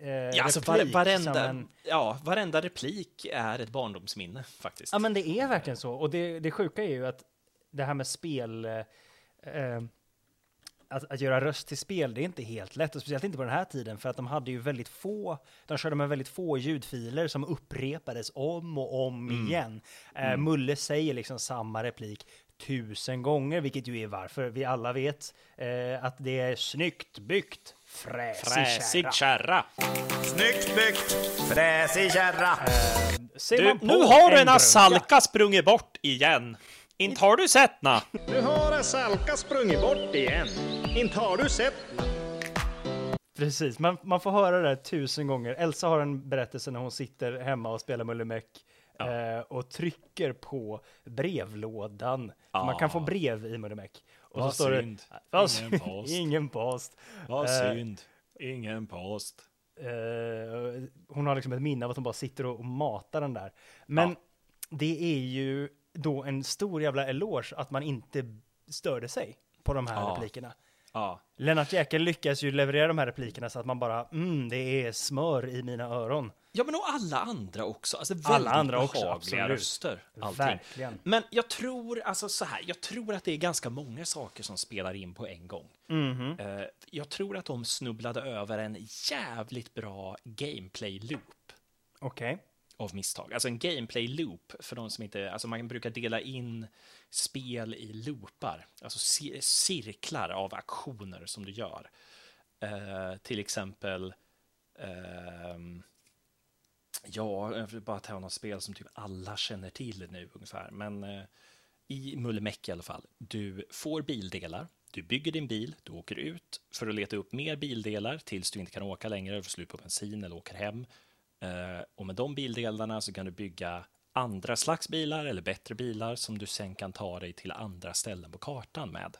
eh, Ja, alltså, var, varenda, en- ja, varenda replik är ett barndomsminne faktiskt. Ja, men det är verkligen så. Och det, det sjuka är ju att det här med spel... Eh, eh, att, att göra röst till spel, det är inte helt lätt, och speciellt inte på den här tiden, för att de hade ju väldigt få, de körde med väldigt få ljudfiler som upprepades om och om Mm. igen. Eh, Mulle säger liksom samma replik tusen gånger, vilket ju är varför vi alla vet eh, att det är snyggt byggt, fräsig, Fräsig kärra. kärra. Snyggt byggt, fräsig kärra. Du, på nu har en Asalka sprungit bort igen. Inte har du sett na? Nu har Salka sprungit bort igen. Inte har du sett? Precis, man, man får höra det här tusen gånger. Elsa har en berättelse när hon sitter hemma och spelar Mulle Meck eh, och trycker på brevlådan. För Man kan få brev i Mulle Meck. Och Vad så står synd. det... Vad Ingen post. Ingen post. Vad Eh, synd. Ingen post. Eh, hon har liksom ett minne av att hon bara sitter och matar den där. Men Ja. det är ju då en stor jävla eloge att man inte störde sig på de här Ja. replikerna. Ja. Lennart Jäkel lyckas ju leverera de här replikerna så att man bara, mm, det är smör i mina öron. Ja, men och alla andra också. Alltså Alla andra också, absolut. röster. Allting. Verkligen. Men jag tror, alltså så här, jag tror att det är ganska många saker som spelar in på en gång. Mhm. Eh, jag tror att de snubblade över en jävligt bra gameplay-loop Okej av misstag. Alltså en gameplay-loop, för de som inte... Alltså man brukar dela in spel i loopar, alltså cirklar av aktioner som du gör. Uh, till exempel... Uh, ja, jag vill bara ta något spel som typ alla känner till nu ungefär. Men uh, i Mullemäck i alla fall. Du får bildelar, du bygger din bil, du åker ut för att leta upp mer bildelar tills du inte kan åka längre, får slut på bensin eller åker hem. Eh, och med de bildelarna så kan du bygga andra slags bilar eller bättre bilar som du sen kan ta dig till andra ställen på kartan med.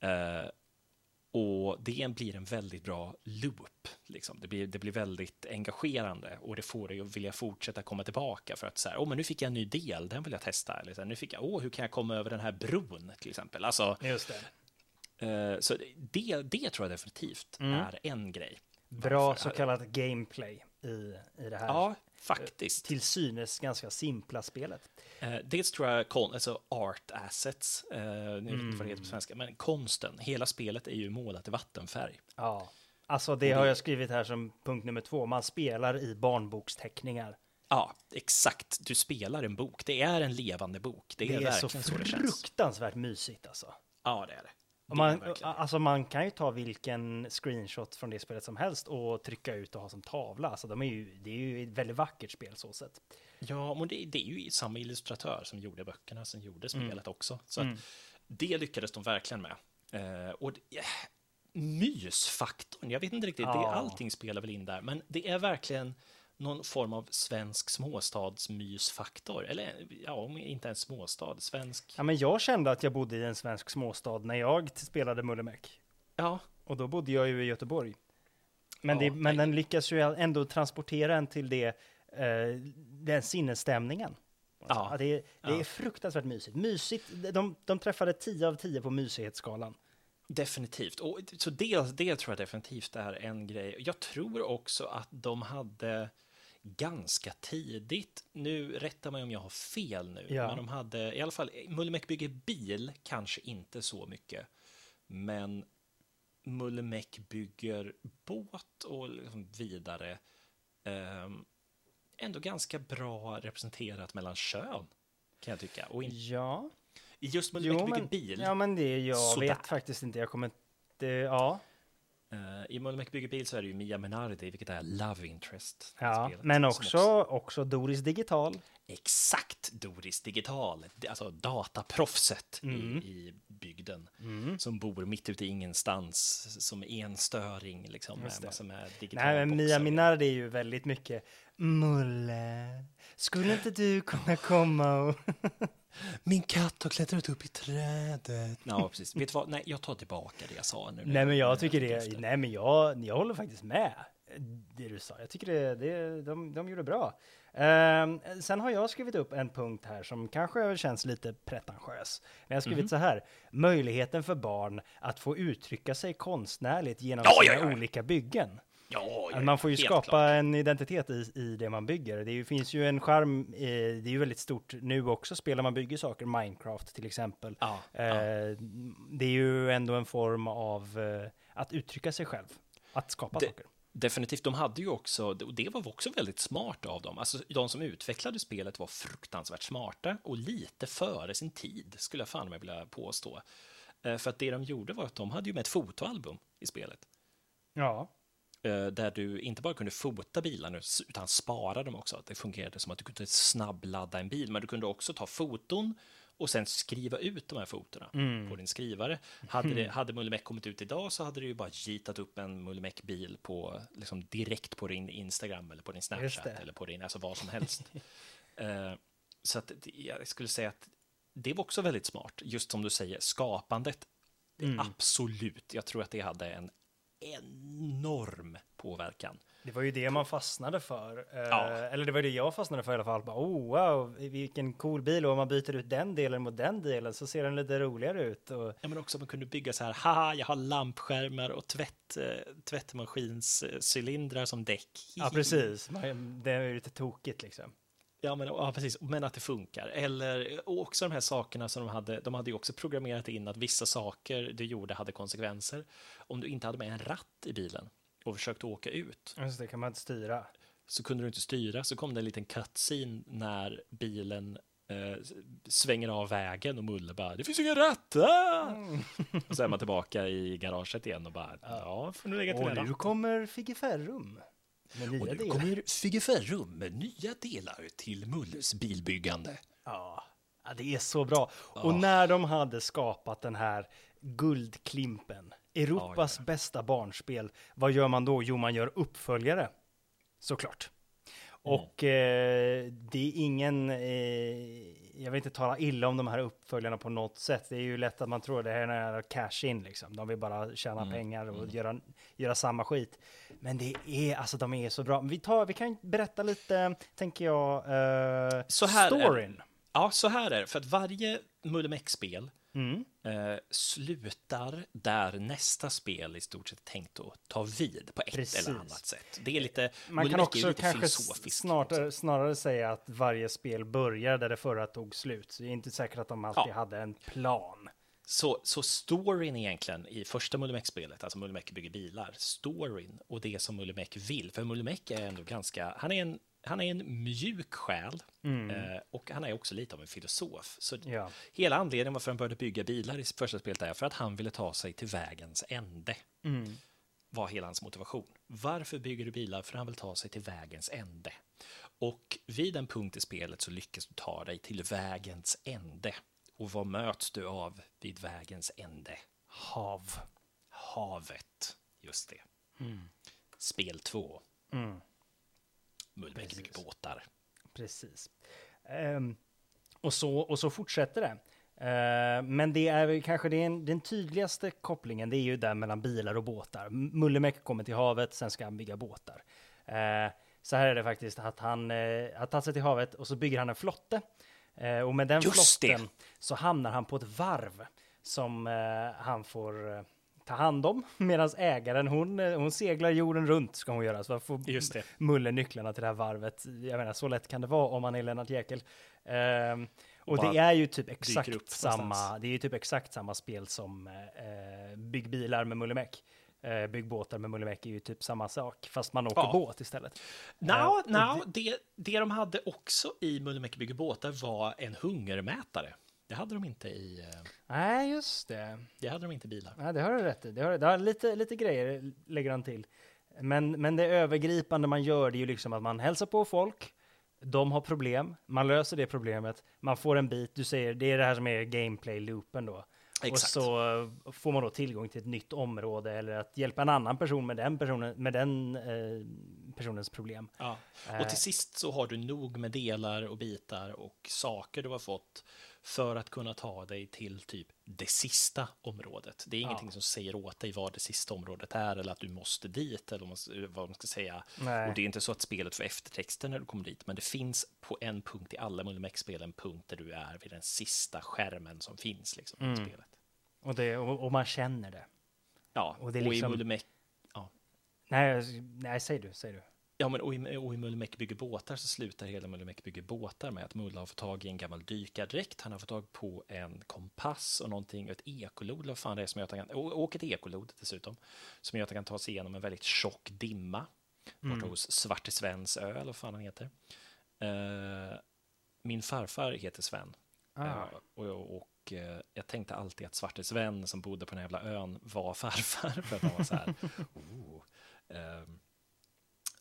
Eh, och det blir en väldigt bra loop. Liksom. Det, blir, det blir väldigt engagerande och det får dig att vilja fortsätta komma tillbaka för att så här, åh, men nu fick jag en ny del, den vill jag testa. Eller så här, nu fick jag, åh, hur kan jag komma över den här bron till exempel? Alltså, Just det. eh, så det, det tror jag definitivt är en grej. Bra Varför- så kallat gameplay i, i det här Ja, faktiskt. till synes ganska simpla spelet. Eh, dels tror jag kon, alltså art assets, eh, nu vet inte vad det heter på svenska, men konsten, hela spelet är ju målat i vattenfärg. Ja. Alltså det har jag skrivit här som punkt nummer två. Man spelar i barnboksteckningar. Ja, exakt. Du spelar en bok. Det är en levande bok. Det, Det är, är så verkligen så, det känns. fruktansvärt mysigt alltså. Ja, det är det. Det man, det. alltså man kan ju ta vilken screenshot från det spelet som helst och trycka ut och ha som tavla. Alltså de är ju, det är ju ett väldigt vackert spel så sett. Ja, men det, det är ju samma illustratör som gjorde böckerna som gjorde Mm. spelet också. Så att det lyckades de verkligen med. Eh, och det, eh, mysfaktorn, jag vet inte riktigt, det, Ja. allting spelar väl in där, men det är verkligen någon form av svensk småstadsmysfaktor. Eller ja, inte en småstad, svensk. Ja, men jag kände att jag bodde i en svensk småstad när jag spelade Mullemäck. Ja, Och då bodde jag ju i Göteborg. Men, Ja, det, men den lyckas ju ändå transportera en till det, eh, den sinnesstämningen. Alltså, Ja. det, är, det är Ja. fruktansvärt mysigt. Mysigt, de, de träffade 10 av 10 på mysighetsskalan. Definitivt. Och, så det, det tror jag definitivt är en grej. Jag tror också att de hade ganska tidigt, nu rättar mig om jag har fel nu, Ja. men de hade i alla fall, Mullemäck bygger bil, kanske inte så mycket, men Mullemäck bygger båt och liksom vidare. ehm, ändå ganska bra representerat mellan kön, kan jag tycka. Och in, Ja. just Mullemäck Jo, bygger men, bil. ja, men det, jag Sådär. vet faktiskt inte. Jag kommer inte, ja. Eh, I Mullemäck bygger bil så är det ju Mia Menardi, vilket är Love Interest. ja. spelet, Men som också, också Doris Digital. Exakt Doris Digital, alltså dataproffset Mm. i, i bygden. Som bor mitt ute i ingenstans som enstöring, liksom, med med digitala Nej, men Mia. Minardi är ju väldigt mycket Mulle, skulle inte du kunna komma och... Min katt har klättrat upp i trädet. Ja, precis. Vet du vad? Nej, jag tar tillbaka det jag sa nu. Nej, men jag tycker det, efter. nej, men jag, jag håller faktiskt med det du sa. Jag tycker det, det de, de gjorde bra. Ehm, sen har jag skrivit upp en punkt här som kanske känns lite pretentiös. Men jag har skrivit Mhm. så här. Möjligheten för barn att få uttrycka sig konstnärligt genom Ja, sina ja, ja. olika byggen. Ja, ja, man får ju skapa klart. en identitet i, i det man bygger. Det finns ju en charm, eh, det är ju väldigt stort nu också, spelar man bygger saker, Minecraft till exempel. Ja, ja. Eh, Det är ju ändå en form av eh, att uttrycka sig själv, att skapa Det- saker. Definitivt, de hade ju också, och det var också väldigt smart av dem. Alltså, de som utvecklade spelet var fruktansvärt smarta och lite före sin tid, skulle jag fan mig vilja påstå. Eh, För att det de gjorde var att de hade ju med ett fotoalbum i spelet. Ja, Där du inte bara kunde fota bilarna utan spara dem också. Det fungerade som att du kunde snabbladda en bil, men du kunde också ta foton och sen skriva ut de här fotona på din skrivare. Hade, det, hade Mullemäck kommit ut idag så hade du ju bara gitat upp en Mullemäck-bil på, liksom direkt på din Instagram eller på din Snapchat eller på din, alltså vad som helst. Eh, så att jag skulle säga att det var också väldigt smart, just som du säger, skapandet. Absolut, jag tror att det hade en enorm påverkan. det var ju det man fastnade för. Eh, Ja. Eller det var det jag fastnade för i alla fall. Bara, oh, wow, vilken cool bil. Och om man byter ut den delen mot den delen så ser den lite roligare ut. Och, Ja, men också man kunde bygga så här, haha, jag har lampskärmar och tvätt, eh, tvättmaskinscylindrar som däck. ja, precis. Det är ju lite tokigt liksom. Ja, men, ja, precis. Men att det funkar. Eller också de här sakerna som de hade. De hade ju också programmerat in att vissa saker du gjorde hade konsekvenser. Om du inte hade med en ratt i bilen och försökte åka ut Just det kan man inte styra. så kunde du inte styra. Så kom det en liten cutscene när bilen eh, svänger av vägen och Mulle bara “Det finns ingen ratt!” ah! Och så är man tillbaka i garaget igen och bara “Ja, får du lägga till en Och ratt.” nu kommer Figiferrum. Med nya Och nu delar. kommer Figeferrum med nya delar till Mulles bilbyggande. Ja, ja, det är så bra. Och när de hade skapat den här guldklimpen, Europas bästa barnspel, vad gör man då? Jo, man gör uppföljare, såklart. Och eh, det är ingen, eh, jag vill inte tala illa om de här uppföljarna på något sätt. Det är ju lätt att man tror det här är cash in liksom. De vill bara tjäna pengar och göra, göra samma skit. Men det är, alltså de är så bra. Vi, tar, vi kan berätta lite, tänker jag, eh, Så här är storyn. Ja, så här är det. För att varje Mullemäck-spel Mm. Eh, slutar där nästa spel i stort sett tänkt att ta vid på ett Precis. eller annat sätt. Det är lite, Man kan också kanske filosofiskt. snart, snarare säga att varje spel börjar där det förra tog slut. Så det är inte säkert att de alltid Ja. hade en plan. Så, så storyn egentligen i första Mullemäck-spelet, alltså Mullemäck bygger bilar, storyn och det som Mullemäck vill, för Mullemäck är ändå ganska, han är en, han är en mjuk själ eh, och han är också lite av en filosof. Så Ja. hela anledningen varför han började bygga bilar i första spelet är för att han ville ta sig till vägens ände. Var hela hans motivation. Varför bygger du bilar? För han vill ta sig till vägens ände. Och vid en punkt i spelet så lyckas du ta dig till vägens ände. Och vad möts du av vid vägens ände? Hav. Havet. Just det. Spel 2. Mullbäck bygger båtar. Precis. Ehm, och, så, och så fortsätter det. Ehm, men det är kanske den, den tydligaste kopplingen, det är ju där mellan bilar och båtar. Mullemäck kommer till havet, sen ska han bygga båtar. Ehm, så här är det faktiskt att han eh, har tagit sig till havet och så bygger han en flotte. Och med den Just det. flotten så hamnar han på ett varv som eh, han får eh, ta hand om. Medan ägaren, hon, eh, hon seglar jorden runt ska hon göra. Så får Just det. Mulle nycklarna till det här varvet. Jag menar, så lätt kan det vara om man är Lennart Jäkel. Ehm, och bara det är ju typ exakt samma, någonstans. det är ju typ exakt samma spel som eh, Bygg bilar med Mullemäck. Eh, bygg båtar med Mullemäck är ju typ samma sak, fast man åker Ja. båt istället. Eh, och nå, det, det de hade också i Mullemäck bygger båtar var en hungermätare. Det hade de inte i, eh, Nej, just det. det hade de inte i bilar. Ja, det har du rätt i. Det har, det har lite, lite grejer lägger han till. Men, men det övergripande man gör det är ju liksom att man hälsar på folk. De har problem, man löser det problemet, man får en bit, du säger det är det här som är gameplay-loopen då. Exakt. Och så eh, får man då tillgång till ett nytt område eller att hjälpa en annan person med den, personen, med den eh, personens problem. Ja. Eh. Och till sist så har du nog med delar och bitar och saker du har fått för att kunna ta dig till typ det sista området. Det är ingenting som säger åt dig vad det sista området är eller att du måste dit eller vad man- ska säga. Nej. Och det är inte så att spelet får eftertexter när du kommer dit, men det finns på en punkt i alla Mullimex-spel en punkt där du är vid den sista skärmen som finns liksom, i spelet. Och, det, och, och man känner det. Ja, Och och, det är i liksom- Mullimex... Ja. Nej, nej, säg du, säg du. Ja, men och i, och i Mullemäck bygger båtar så slutar hela Mullemäck bygger båtar med att Mulle har fått tag i en gammal dykardräkt. Han har fått tag på en kompass och någonting, ett ekolod, eller vad fan det är som gör att han kan, och, och ett ekolod dessutom, som gör att han kan ta sig igenom en väldigt tjock dimma borta Mm. hos Svarte Svens ö, eller vad fan han heter. Eh, min farfar heter Sven. Ah. Eh, och, och eh, jag tänkte alltid att Svarte Sven som bodde på den här jävla ön var farfar, för att han var så här, oh.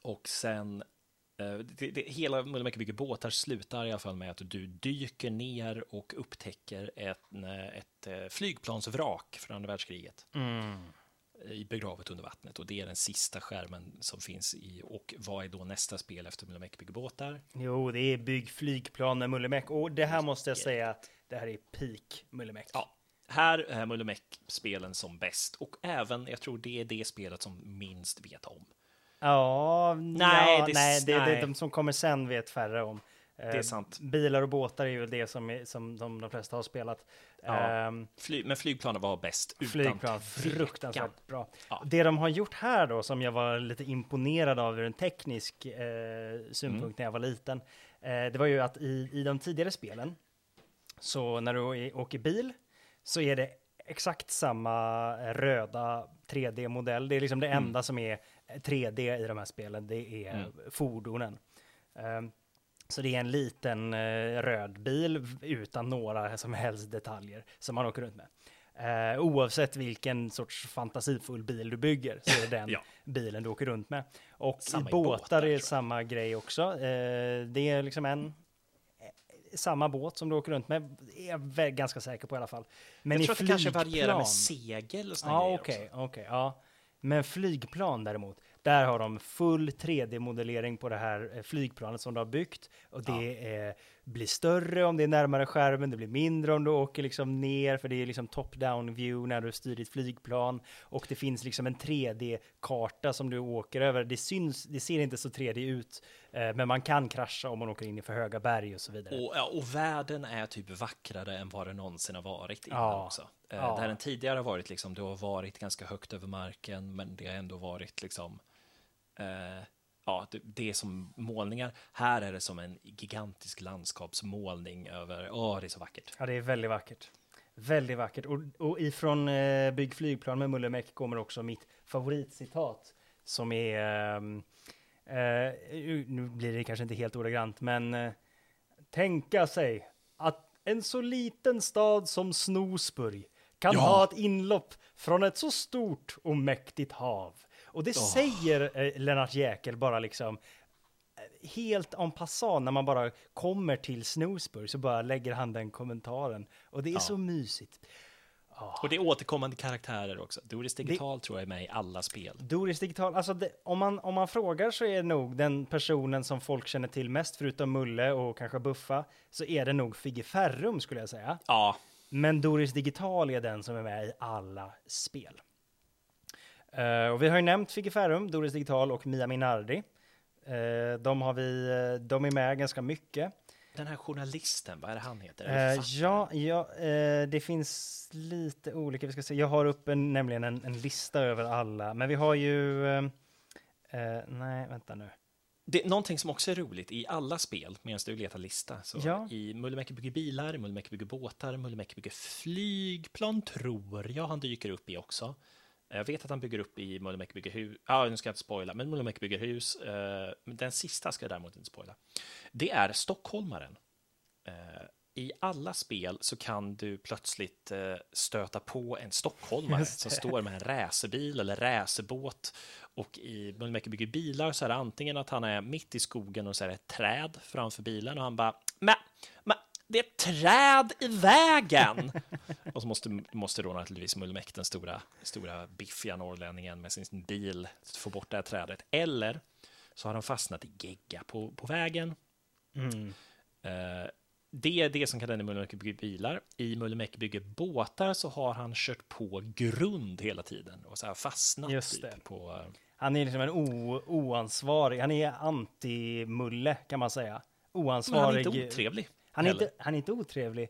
Och sen, eh, det, det, hela Mullemäki bygger båtar slutar i alla fall med att du dyker ner och upptäcker ett, ett eh, flygplansvrak från andra världskriget i begravet under vattnet. Och det är den sista skärmen som finns i. Och vad är då nästa spel efter Mullemäki bygger båtar? Jo, det är bygg flygplan med Mullemäck. Och det här måste jag säga, det här är peak Mullemäck. Ja, här är Mullemäck-spelen som bäst. Och även, jag tror det är det spelet som minst vet om. Ja, Nej, ja, det- nej, det, det, nej. de som kommer sen vet färre om. Det är sant. Bilar och båtar är ju det som, som de, de flesta har spelat. Ja. Ehm, Fly, men flygplanen var bäst. flygplan, fruktansvärt bra. Ja. Det de har gjort här då, som jag var lite imponerad av ur en teknisk eh, synpunkt Mm. när jag var liten, eh, det var ju att i, i de tidigare spelen, så när du åker bil, så är det exakt samma röda 3D-modell. Det är liksom det Mm. enda som är 3D i de här spelen, det är fordonen. Ehm, så det är en liten eh, röd bil utan några som helst detaljer som man åker runt med. Eh, oavsett vilken sorts fantasifull bil du bygger så är det den Ja. bilen du åker runt med. Och Samma i båtar, båtar, är samma grej också. Eh, det är liksom en samma båt som du åker runt med, är jag ganska säker på i alla fall. Men jag tror att det kanske varierar med segel och såna Ja, grejer okej, också. okej, ja. Men flygplan däremot, där har de full 3D-modellering på det här eh, flygplanet som de har byggt. Och det eh, blir större om det är närmare skärmen, det blir mindre om du åker liksom ner, för det är liksom top-down view när du styr ditt flygplan. Och det finns liksom en 3D-karta som du åker över. Det syns, det ser inte så 3D ut, eh, men man kan krascha om man åker in i för höga berg och så vidare. Och, ja, och världen är typ vackrare än vad det någonsin har varit innan Ja. också. Eh, Ja. Där den tidigare har varit liksom, du har varit ganska högt över marken, men det har ändå varit liksom, eh, ja, det, är som målningar. Här är det som en gigantisk landskapsmålning över, åh, det är så vackert. Ja, det är väldigt vackert. Väldigt vackert. Och, och ifrån eh, Bygg flygplan med Mullemäck kommer också mitt favoritcitat som är, ehm, eh, nu blir det kanske inte helt ordagrant, men eh, tänka sig att en så liten stad som Snosburg kan Ja. ha ett inlopp från ett så stort och mäktigt hav. Och det säger eh, Lennart Jäkel bara liksom eh, helt en passant när man bara kommer till Snosburg så bara lägger han den kommentaren. Och det är så mysigt. Och det är återkommande karaktärer också. Doris Digital tror jag är med i alla spel. Doris Digital, alltså det, om, man, om man frågar så är det nog den personen som folk känner till mest, förutom Mulle och kanske Buffa, så är det nog Figge Ferrum skulle jag säga. Ja, Men Doris Digital är den som är med i alla spel. Eh, och vi har ju nämnt Figge Ferrum, Doris Digital och Mia Minardi. Eh, de, har vi, eh, de är med ganska mycket. den här journalisten, vad är det han heter? Författaren? ja, ja det finns lite olika. Vi ska se. Jag har upp en, nämligen en, en lista över alla, men vi har ju... Nej, vänta nu. Det någonting som också är roligt i alla spel, medan du letar lista. Så Ja. I Mullemäki bygger bilar, Mullemäki bygger båtar, Mullemäki bygger flygplan, tror jag han dyker upp i också. Jag vet att han bygger upp i Mullemäki bygger hus. Ja, nu ska jag inte spoila, men Mullemäki bygger hus. Eh, den sista ska jag däremot inte spoila. Det är stockholmaren. Eh, I alla spel så kan du plötsligt eh, stöta på en stockholmare som står med en racerbil eller racerbåt. Och i Mullemäki bygger bilar så är det antingen att han är mitt i skogen och så är det ett träd framför bilen och han bara men, men det är ett träd i vägen! och så måste, måste då naturligtvis Mullemäki, den stora, stora biffiga norrlänningen med sin bil, få bort det här trädet. Eller så har han fastnat i gegga på, på vägen. Eh, det är det som kan hända i Mullemäki bygger bilar. I Mullemäki bygger båtar så har han kört på grund hela tiden och så här fastnat Just typ, det. på... eh, Han är liksom en oansvarig, han är anti-Mulle kan man säga. Men han är Oansvarig. inte otrevlig. Han är heller. inte, han är inte otrevlig.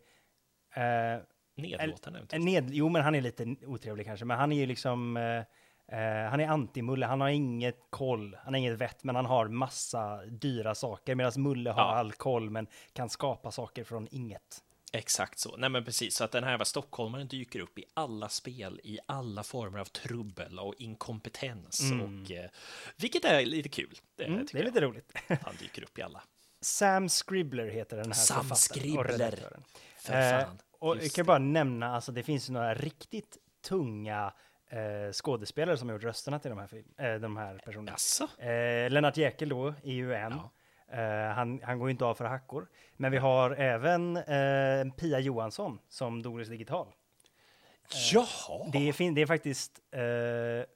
Eh, Nedlåtande. Eller- Ned, jo, men han är lite otrevlig kanske, men han är ju liksom, eh, Eh, han är anti-Mulle, han har inget koll, han har inget vett, men han har massa dyra saker. Medan Mulle har Ja. all koll, men kan skapa saker från inget. Exakt så. Nej, men precis. Så att den här jävla stockholmaren dyker upp i alla spel, i alla former av trubbel och inkompetens. Och, eh, vilket är lite kul. Det, Mm, tycker det är jag. lite roligt. Han dyker upp i alla. Sam Scribbler heter den här Sam författaren och Scribbler. redaktören. För Eh, och Just jag kan det. bara nämna, alltså det finns några riktigt tunga eh, skådespelare som har gjort rösterna till de här, film, eh, de här personerna. Jaså? Eh, Lennart Jäkel då är ju en. Ja. Han, han går ju inte av för hackor. Men vi har även eh, Pia Johansson som Doris Digital. Jaha! Det är, det är faktiskt eh,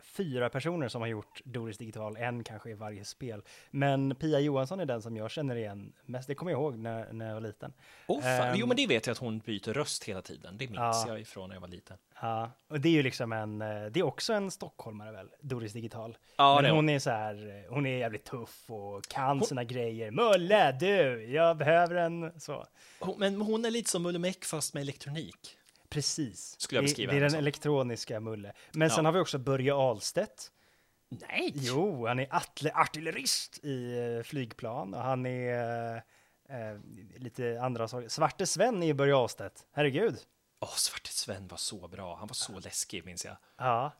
fyra personer som har gjort Doris Digital, en kanske i varje spel. Men Pia Johansson är den som jag känner igen mest. Det kommer jag ihåg när, när jag var liten. Oh, fan. Ehm, jo, men det vet jag att hon byter röst hela tiden. Det minns Ja. jag ifrån när jag var liten. Ja, och det är ju liksom en, eh, det är också en stockholmare väl, Doris Digital. Ja, Men hon är så här, eh, hon är jävligt tuff och kan sina grejer. Mulle, du, jag behöver en så. Hon, men hon är lite som Mulle Meck fast med elektronik. Precis. Skulle jag det, beskriva det är henne den som. elektroniska Mulle. Men sen Ja. har vi också Börje Ahlstedt. Nej! Jo, han är atle- artillerist i eh, flygplan och han är eh, eh, lite andra saker. Svarte Sven är ju Börje Ahlstedt. Herregud. Åh, Svarte Sven var så bra. Han var så läskig, minns jag. Ja.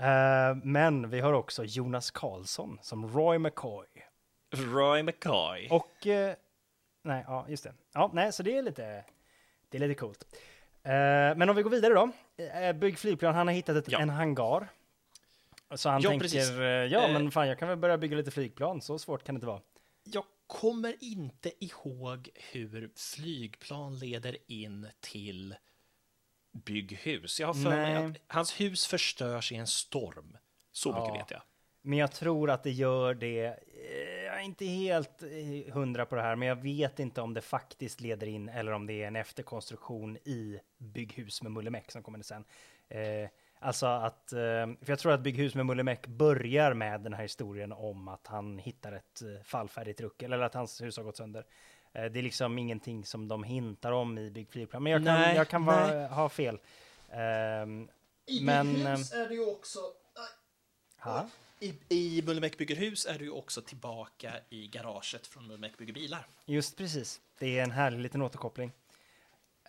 Eh, men vi har också Jonas Karlsson som Roy McCoy. Roy McCoy. Och, eh, nej, ja, just det. Ja, nej, så det är lite, det är lite coolt. Eh, men om vi går vidare då. Uh, Bygg flygplan, han har hittat ett, Ja. en hangar. Så han Ja, tänker, precis. eh, ja Eh. men fan jag kan väl börja bygga lite flygplan, så svårt kan det inte vara. Jag kommer inte ihåg hur flygplan leder in till bygghus. Jag har för mig att hans hus förstörs i en storm. Så mycket Ja. vet jag. Men jag tror att det gör det, eh, jag är inte helt eh, hundra på det här, men jag vet inte om det faktiskt leder in eller om det är en efterkonstruktion i Bygghus med Mullemäck som kommer sen. Eh, alltså att, för jag tror att Bygghus med Mullemäck börjar med den här historien om att han hittar ett fallfärdigt ruckel, eller att hans hus har gått sönder. Det är liksom ingenting som de hintar om i Bygg flygplan, men jag kan, Nej, jag kan vara, ha fel. Ehm, men... ehm, är det ju också... ja. I, I Mullemäck bygger hus är du också tillbaka i garaget från Mullemäck bygger bilar. Just precis. Det är en härlig liten återkoppling.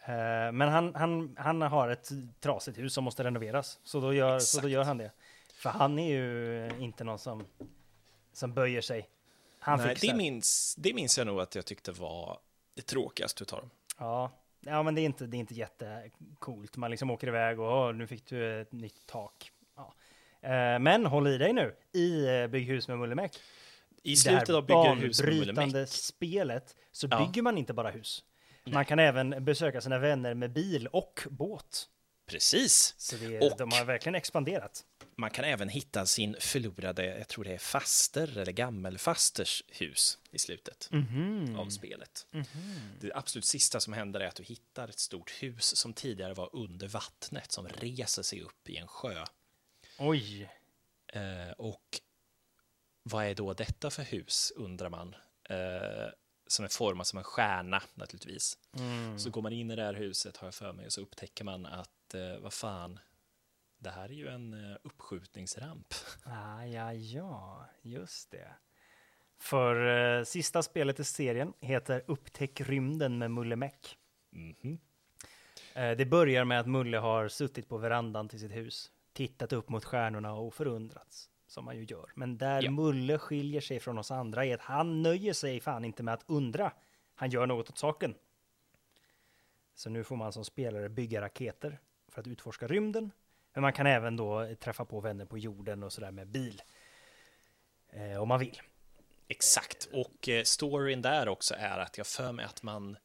Eh, men han, han, han har ett trasigt hus som måste renoveras, så då, gör, så då gör han det. För han är ju inte någon som, som böjer sig. Han Nej, fixar. det, minns, det minns jag nog att jag tyckte var det tråkigaste utav dem. Ja. ja, men det är inte, det är inte jättecoolt. Man liksom åker iväg och "Åh, nu fick du ett nytt tak. Eh, men håll i dig nu, i eh, Bygghus med Mullemäck. I slutet av Bygger hus med Mullemäck. spelet så Ja. bygger man inte bara hus. Man kan även besöka sina vänner med bil och båt. Precis. Så det, Och- de har verkligen expanderat. Man kan även hitta sin förlorade, jag tror det är faster eller gammelfasters hus i slutet Mhm. av spelet. Det absolut sista som händer är att du hittar ett stort hus som tidigare var under vattnet som reser sig upp i en sjö. Oj. Eh, och vad är då detta för hus, undrar man. Eh, som är format som en stjärna naturligtvis. Så går man in i det här huset, har jag för mig, och så upptäcker man att, eh, vad fan, det här är ju en eh, uppskjutningsramp. Ah, ja, ja, just det. För eh, sista spelet i serien heter Upptäck rymden med Mulle Meck. Mhm. Eh, det börjar med att Mulle har suttit på verandan till sitt hus, tittat upp mot stjärnorna och förundrats, som man ju gör. Men där Ja. Mulle skiljer sig från oss andra är att han nöjer sig fan inte med att undra. Han gör något åt saken. Så nu får man som spelare bygga raketer för att utforska rymden. Men man kan även då träffa på vänner på jorden och sådär med bil. Eh, om man vill. Exakt, och eh, storyn där också är att jag för mig att man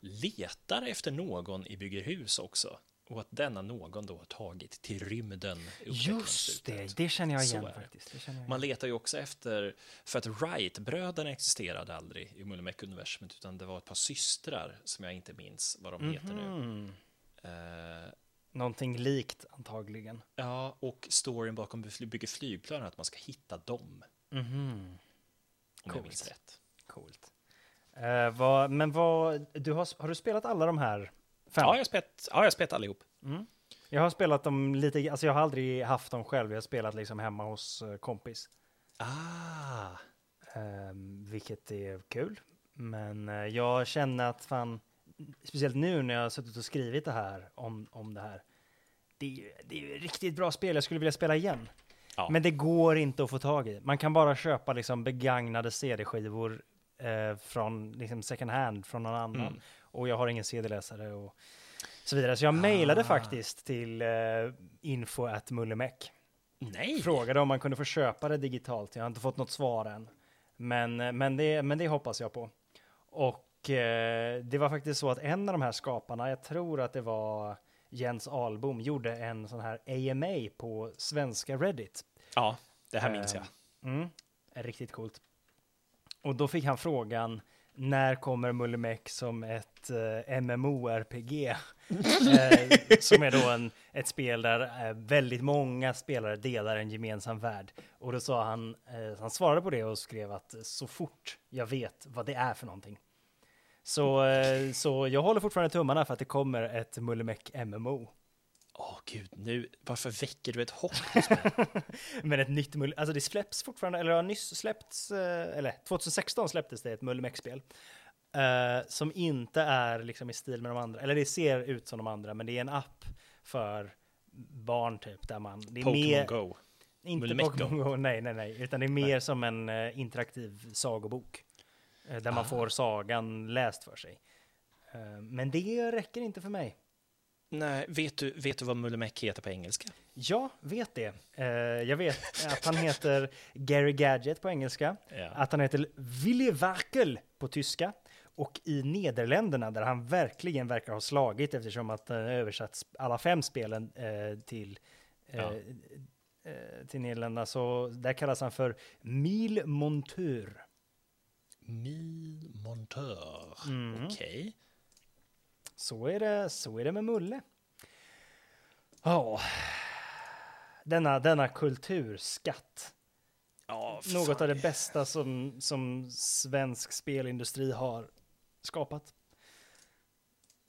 letar efter någon i Byggerhus också. Och att denna någon då har tagit till rymden. Just det, det känner jag igen faktiskt. Jag igen. Man letar ju också efter, för att Wright-bröderna existerade aldrig i Mullemäck-universumet, utan det var ett par systrar som jag inte minns vad de heter nu. Mm. Eh, Någonting likt antagligen. ja, och storyn bakom Bygger flygplan är att man ska hitta dem, Mhm. om jag Coolt. minns rätt. Coolt. Eh, vad, men vad, du har, har du spelat alla de här fem? Ja, jag har spelat, ja, jag allihop. Jag har spelat dem lite, alltså jag har aldrig haft dem själv, jag har spelat liksom hemma hos eh, kompis. Ah, Um, vilket är kul. Men uh, jag känner att fan, speciellt nu när jag har suttit och skrivit det här om, om det här. Det är, ju- det är ju riktigt bra spel, jag skulle vilja spela igen. Ja. Men det går inte att få tag i. Man kan bara köpa liksom begagnade CD-skivor eh, från liksom second hand från någon annan. Mm. Och jag har ingen CD-läsare och så vidare. Så jag mejlade Ah. faktiskt till eh, info at mullemäck. nej. Frågade om man kunde få köpa det digitalt. Jag har inte fått något svar än. Men, eh, men, det, men det hoppas jag på. Och eh, det var faktiskt så att en av de här skaparna, jag tror att det var Jens Albom, gjorde en sån här AMA på svenska Reddit. Ja, det här minns jag. Mm, riktigt coolt. Och då fick han frågan, när kommer Mullemäck som ett eh, MMORPG? eh, som är då en, ett spel där eh, väldigt många spelare delar en gemensam värld. Och då sa han, eh, han svarade på det och skrev att så fort jag vet vad det är för någonting. Så, eh, så jag håller fortfarande tummarna för att det kommer ett Mullemäck MMO. Åh gud, nu, varför väcker du ett hopp? Men ett nytt Mulle, alltså det släpps fortfarande, eller har nyss släppts, eh, eller 2016 släpptes det ett Mullemäck-spel. eh, som inte är liksom i stil med de andra, eller det ser ut som de andra, men det är en app för barn typ, där man... Det är Pokémon mer, Go. Inte Pokémon Go, nej, nej, nej, utan det är mer som en eh, interaktiv sagobok. eh, där Ah. man får sagan läst för sig. Men det räcker inte för mig. Nej, vet du, vet du vad Mullemäck heter på engelska? Jag vet det. Eh, jag vet att han heter Gary Gadget på engelska, Ja. att han heter Willy Warkel på tyska och i Nederländerna där han verkligen verkar ha slagit eftersom att han översatt alla fem spelen eh, till, eh, Ja. eh, till Nederländerna så där kallas han för Mil Monteur. Mil Montör. Mm. Okej. Så är det, så är det med Mulle. Ja, denna, denna kulturskatt. Ja, Något av det bästa som, som svensk spelindustri har skapat.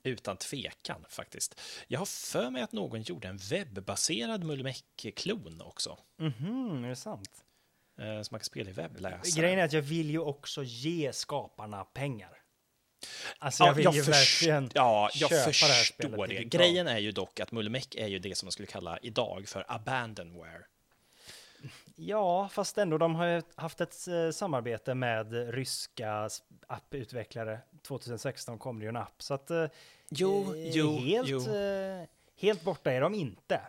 Utan tvekan faktiskt. Jag har för mig att någon gjorde en webbaserad Mullemäck-klon också. Mhm, är det sant? Eh, som man kan spela i webbläsare. Grejen är att jag vill ju också ge skaparna pengar. Alltså Ja, jag vill jag, ju verkligen ja, jag köpa det här förstår spelet det. Grejen är ju dock att Mullemäck är ju det som man skulle kalla idag för abandonware. Ja, fast ändå, de har ju haft ett eh, samarbete med ryska apputvecklare. 2016 kom det ju en app, så att... eh, Jo, eh, jo, helt, jo. eh, helt borta är de inte.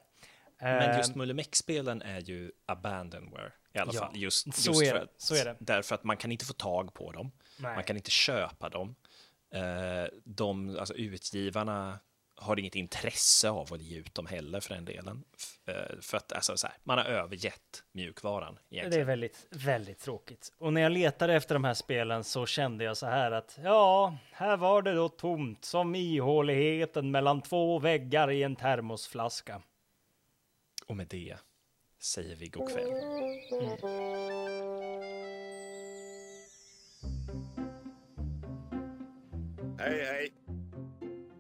Men just Mullemäck-spelen är ju abandonware i alla Ja, fall. Just, så just är för det, så är det. Därför att man kan inte få tag på dem. Nej. Man kan inte köpa dem. Eh, de, alltså utgivarna har inget intresse av att ge ut dem heller för den delen. F- eh, för att alltså, så här, man har övergett mjukvaran Det är egentligen. väldigt, väldigt tråkigt. Och när jag letade efter de här spelen så kände jag så här att ja, här var det då tomt som ihåligheten mellan två väggar i en termosflaska. Och med det säger vi god kväll. Hej, hej.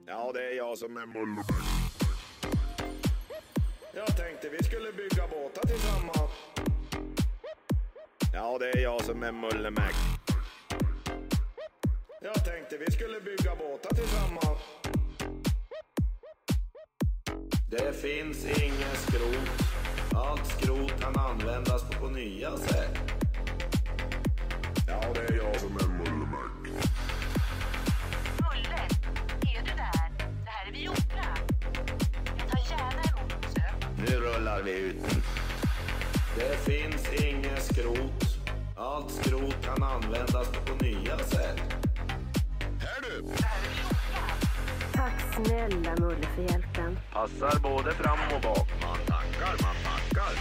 Ja, det är jag som är Mulle... Jag tänkte vi skulle bygga båtar tillsammans. Ja, det är jag som är Mulle Mac. Jag tänkte vi skulle bygga båtar tillsammans. Det finns ingen skrot. Allt skrot kan användas på, nya sätt. Ja, det är jag som är Mulle Rullar vi. Det finns ingen skrot. Allt skrot kan användas på nya sätt. Hör du? Tack snälla Mulle för hjälpen. Passar både fram och bak. Man tackar, man tackar.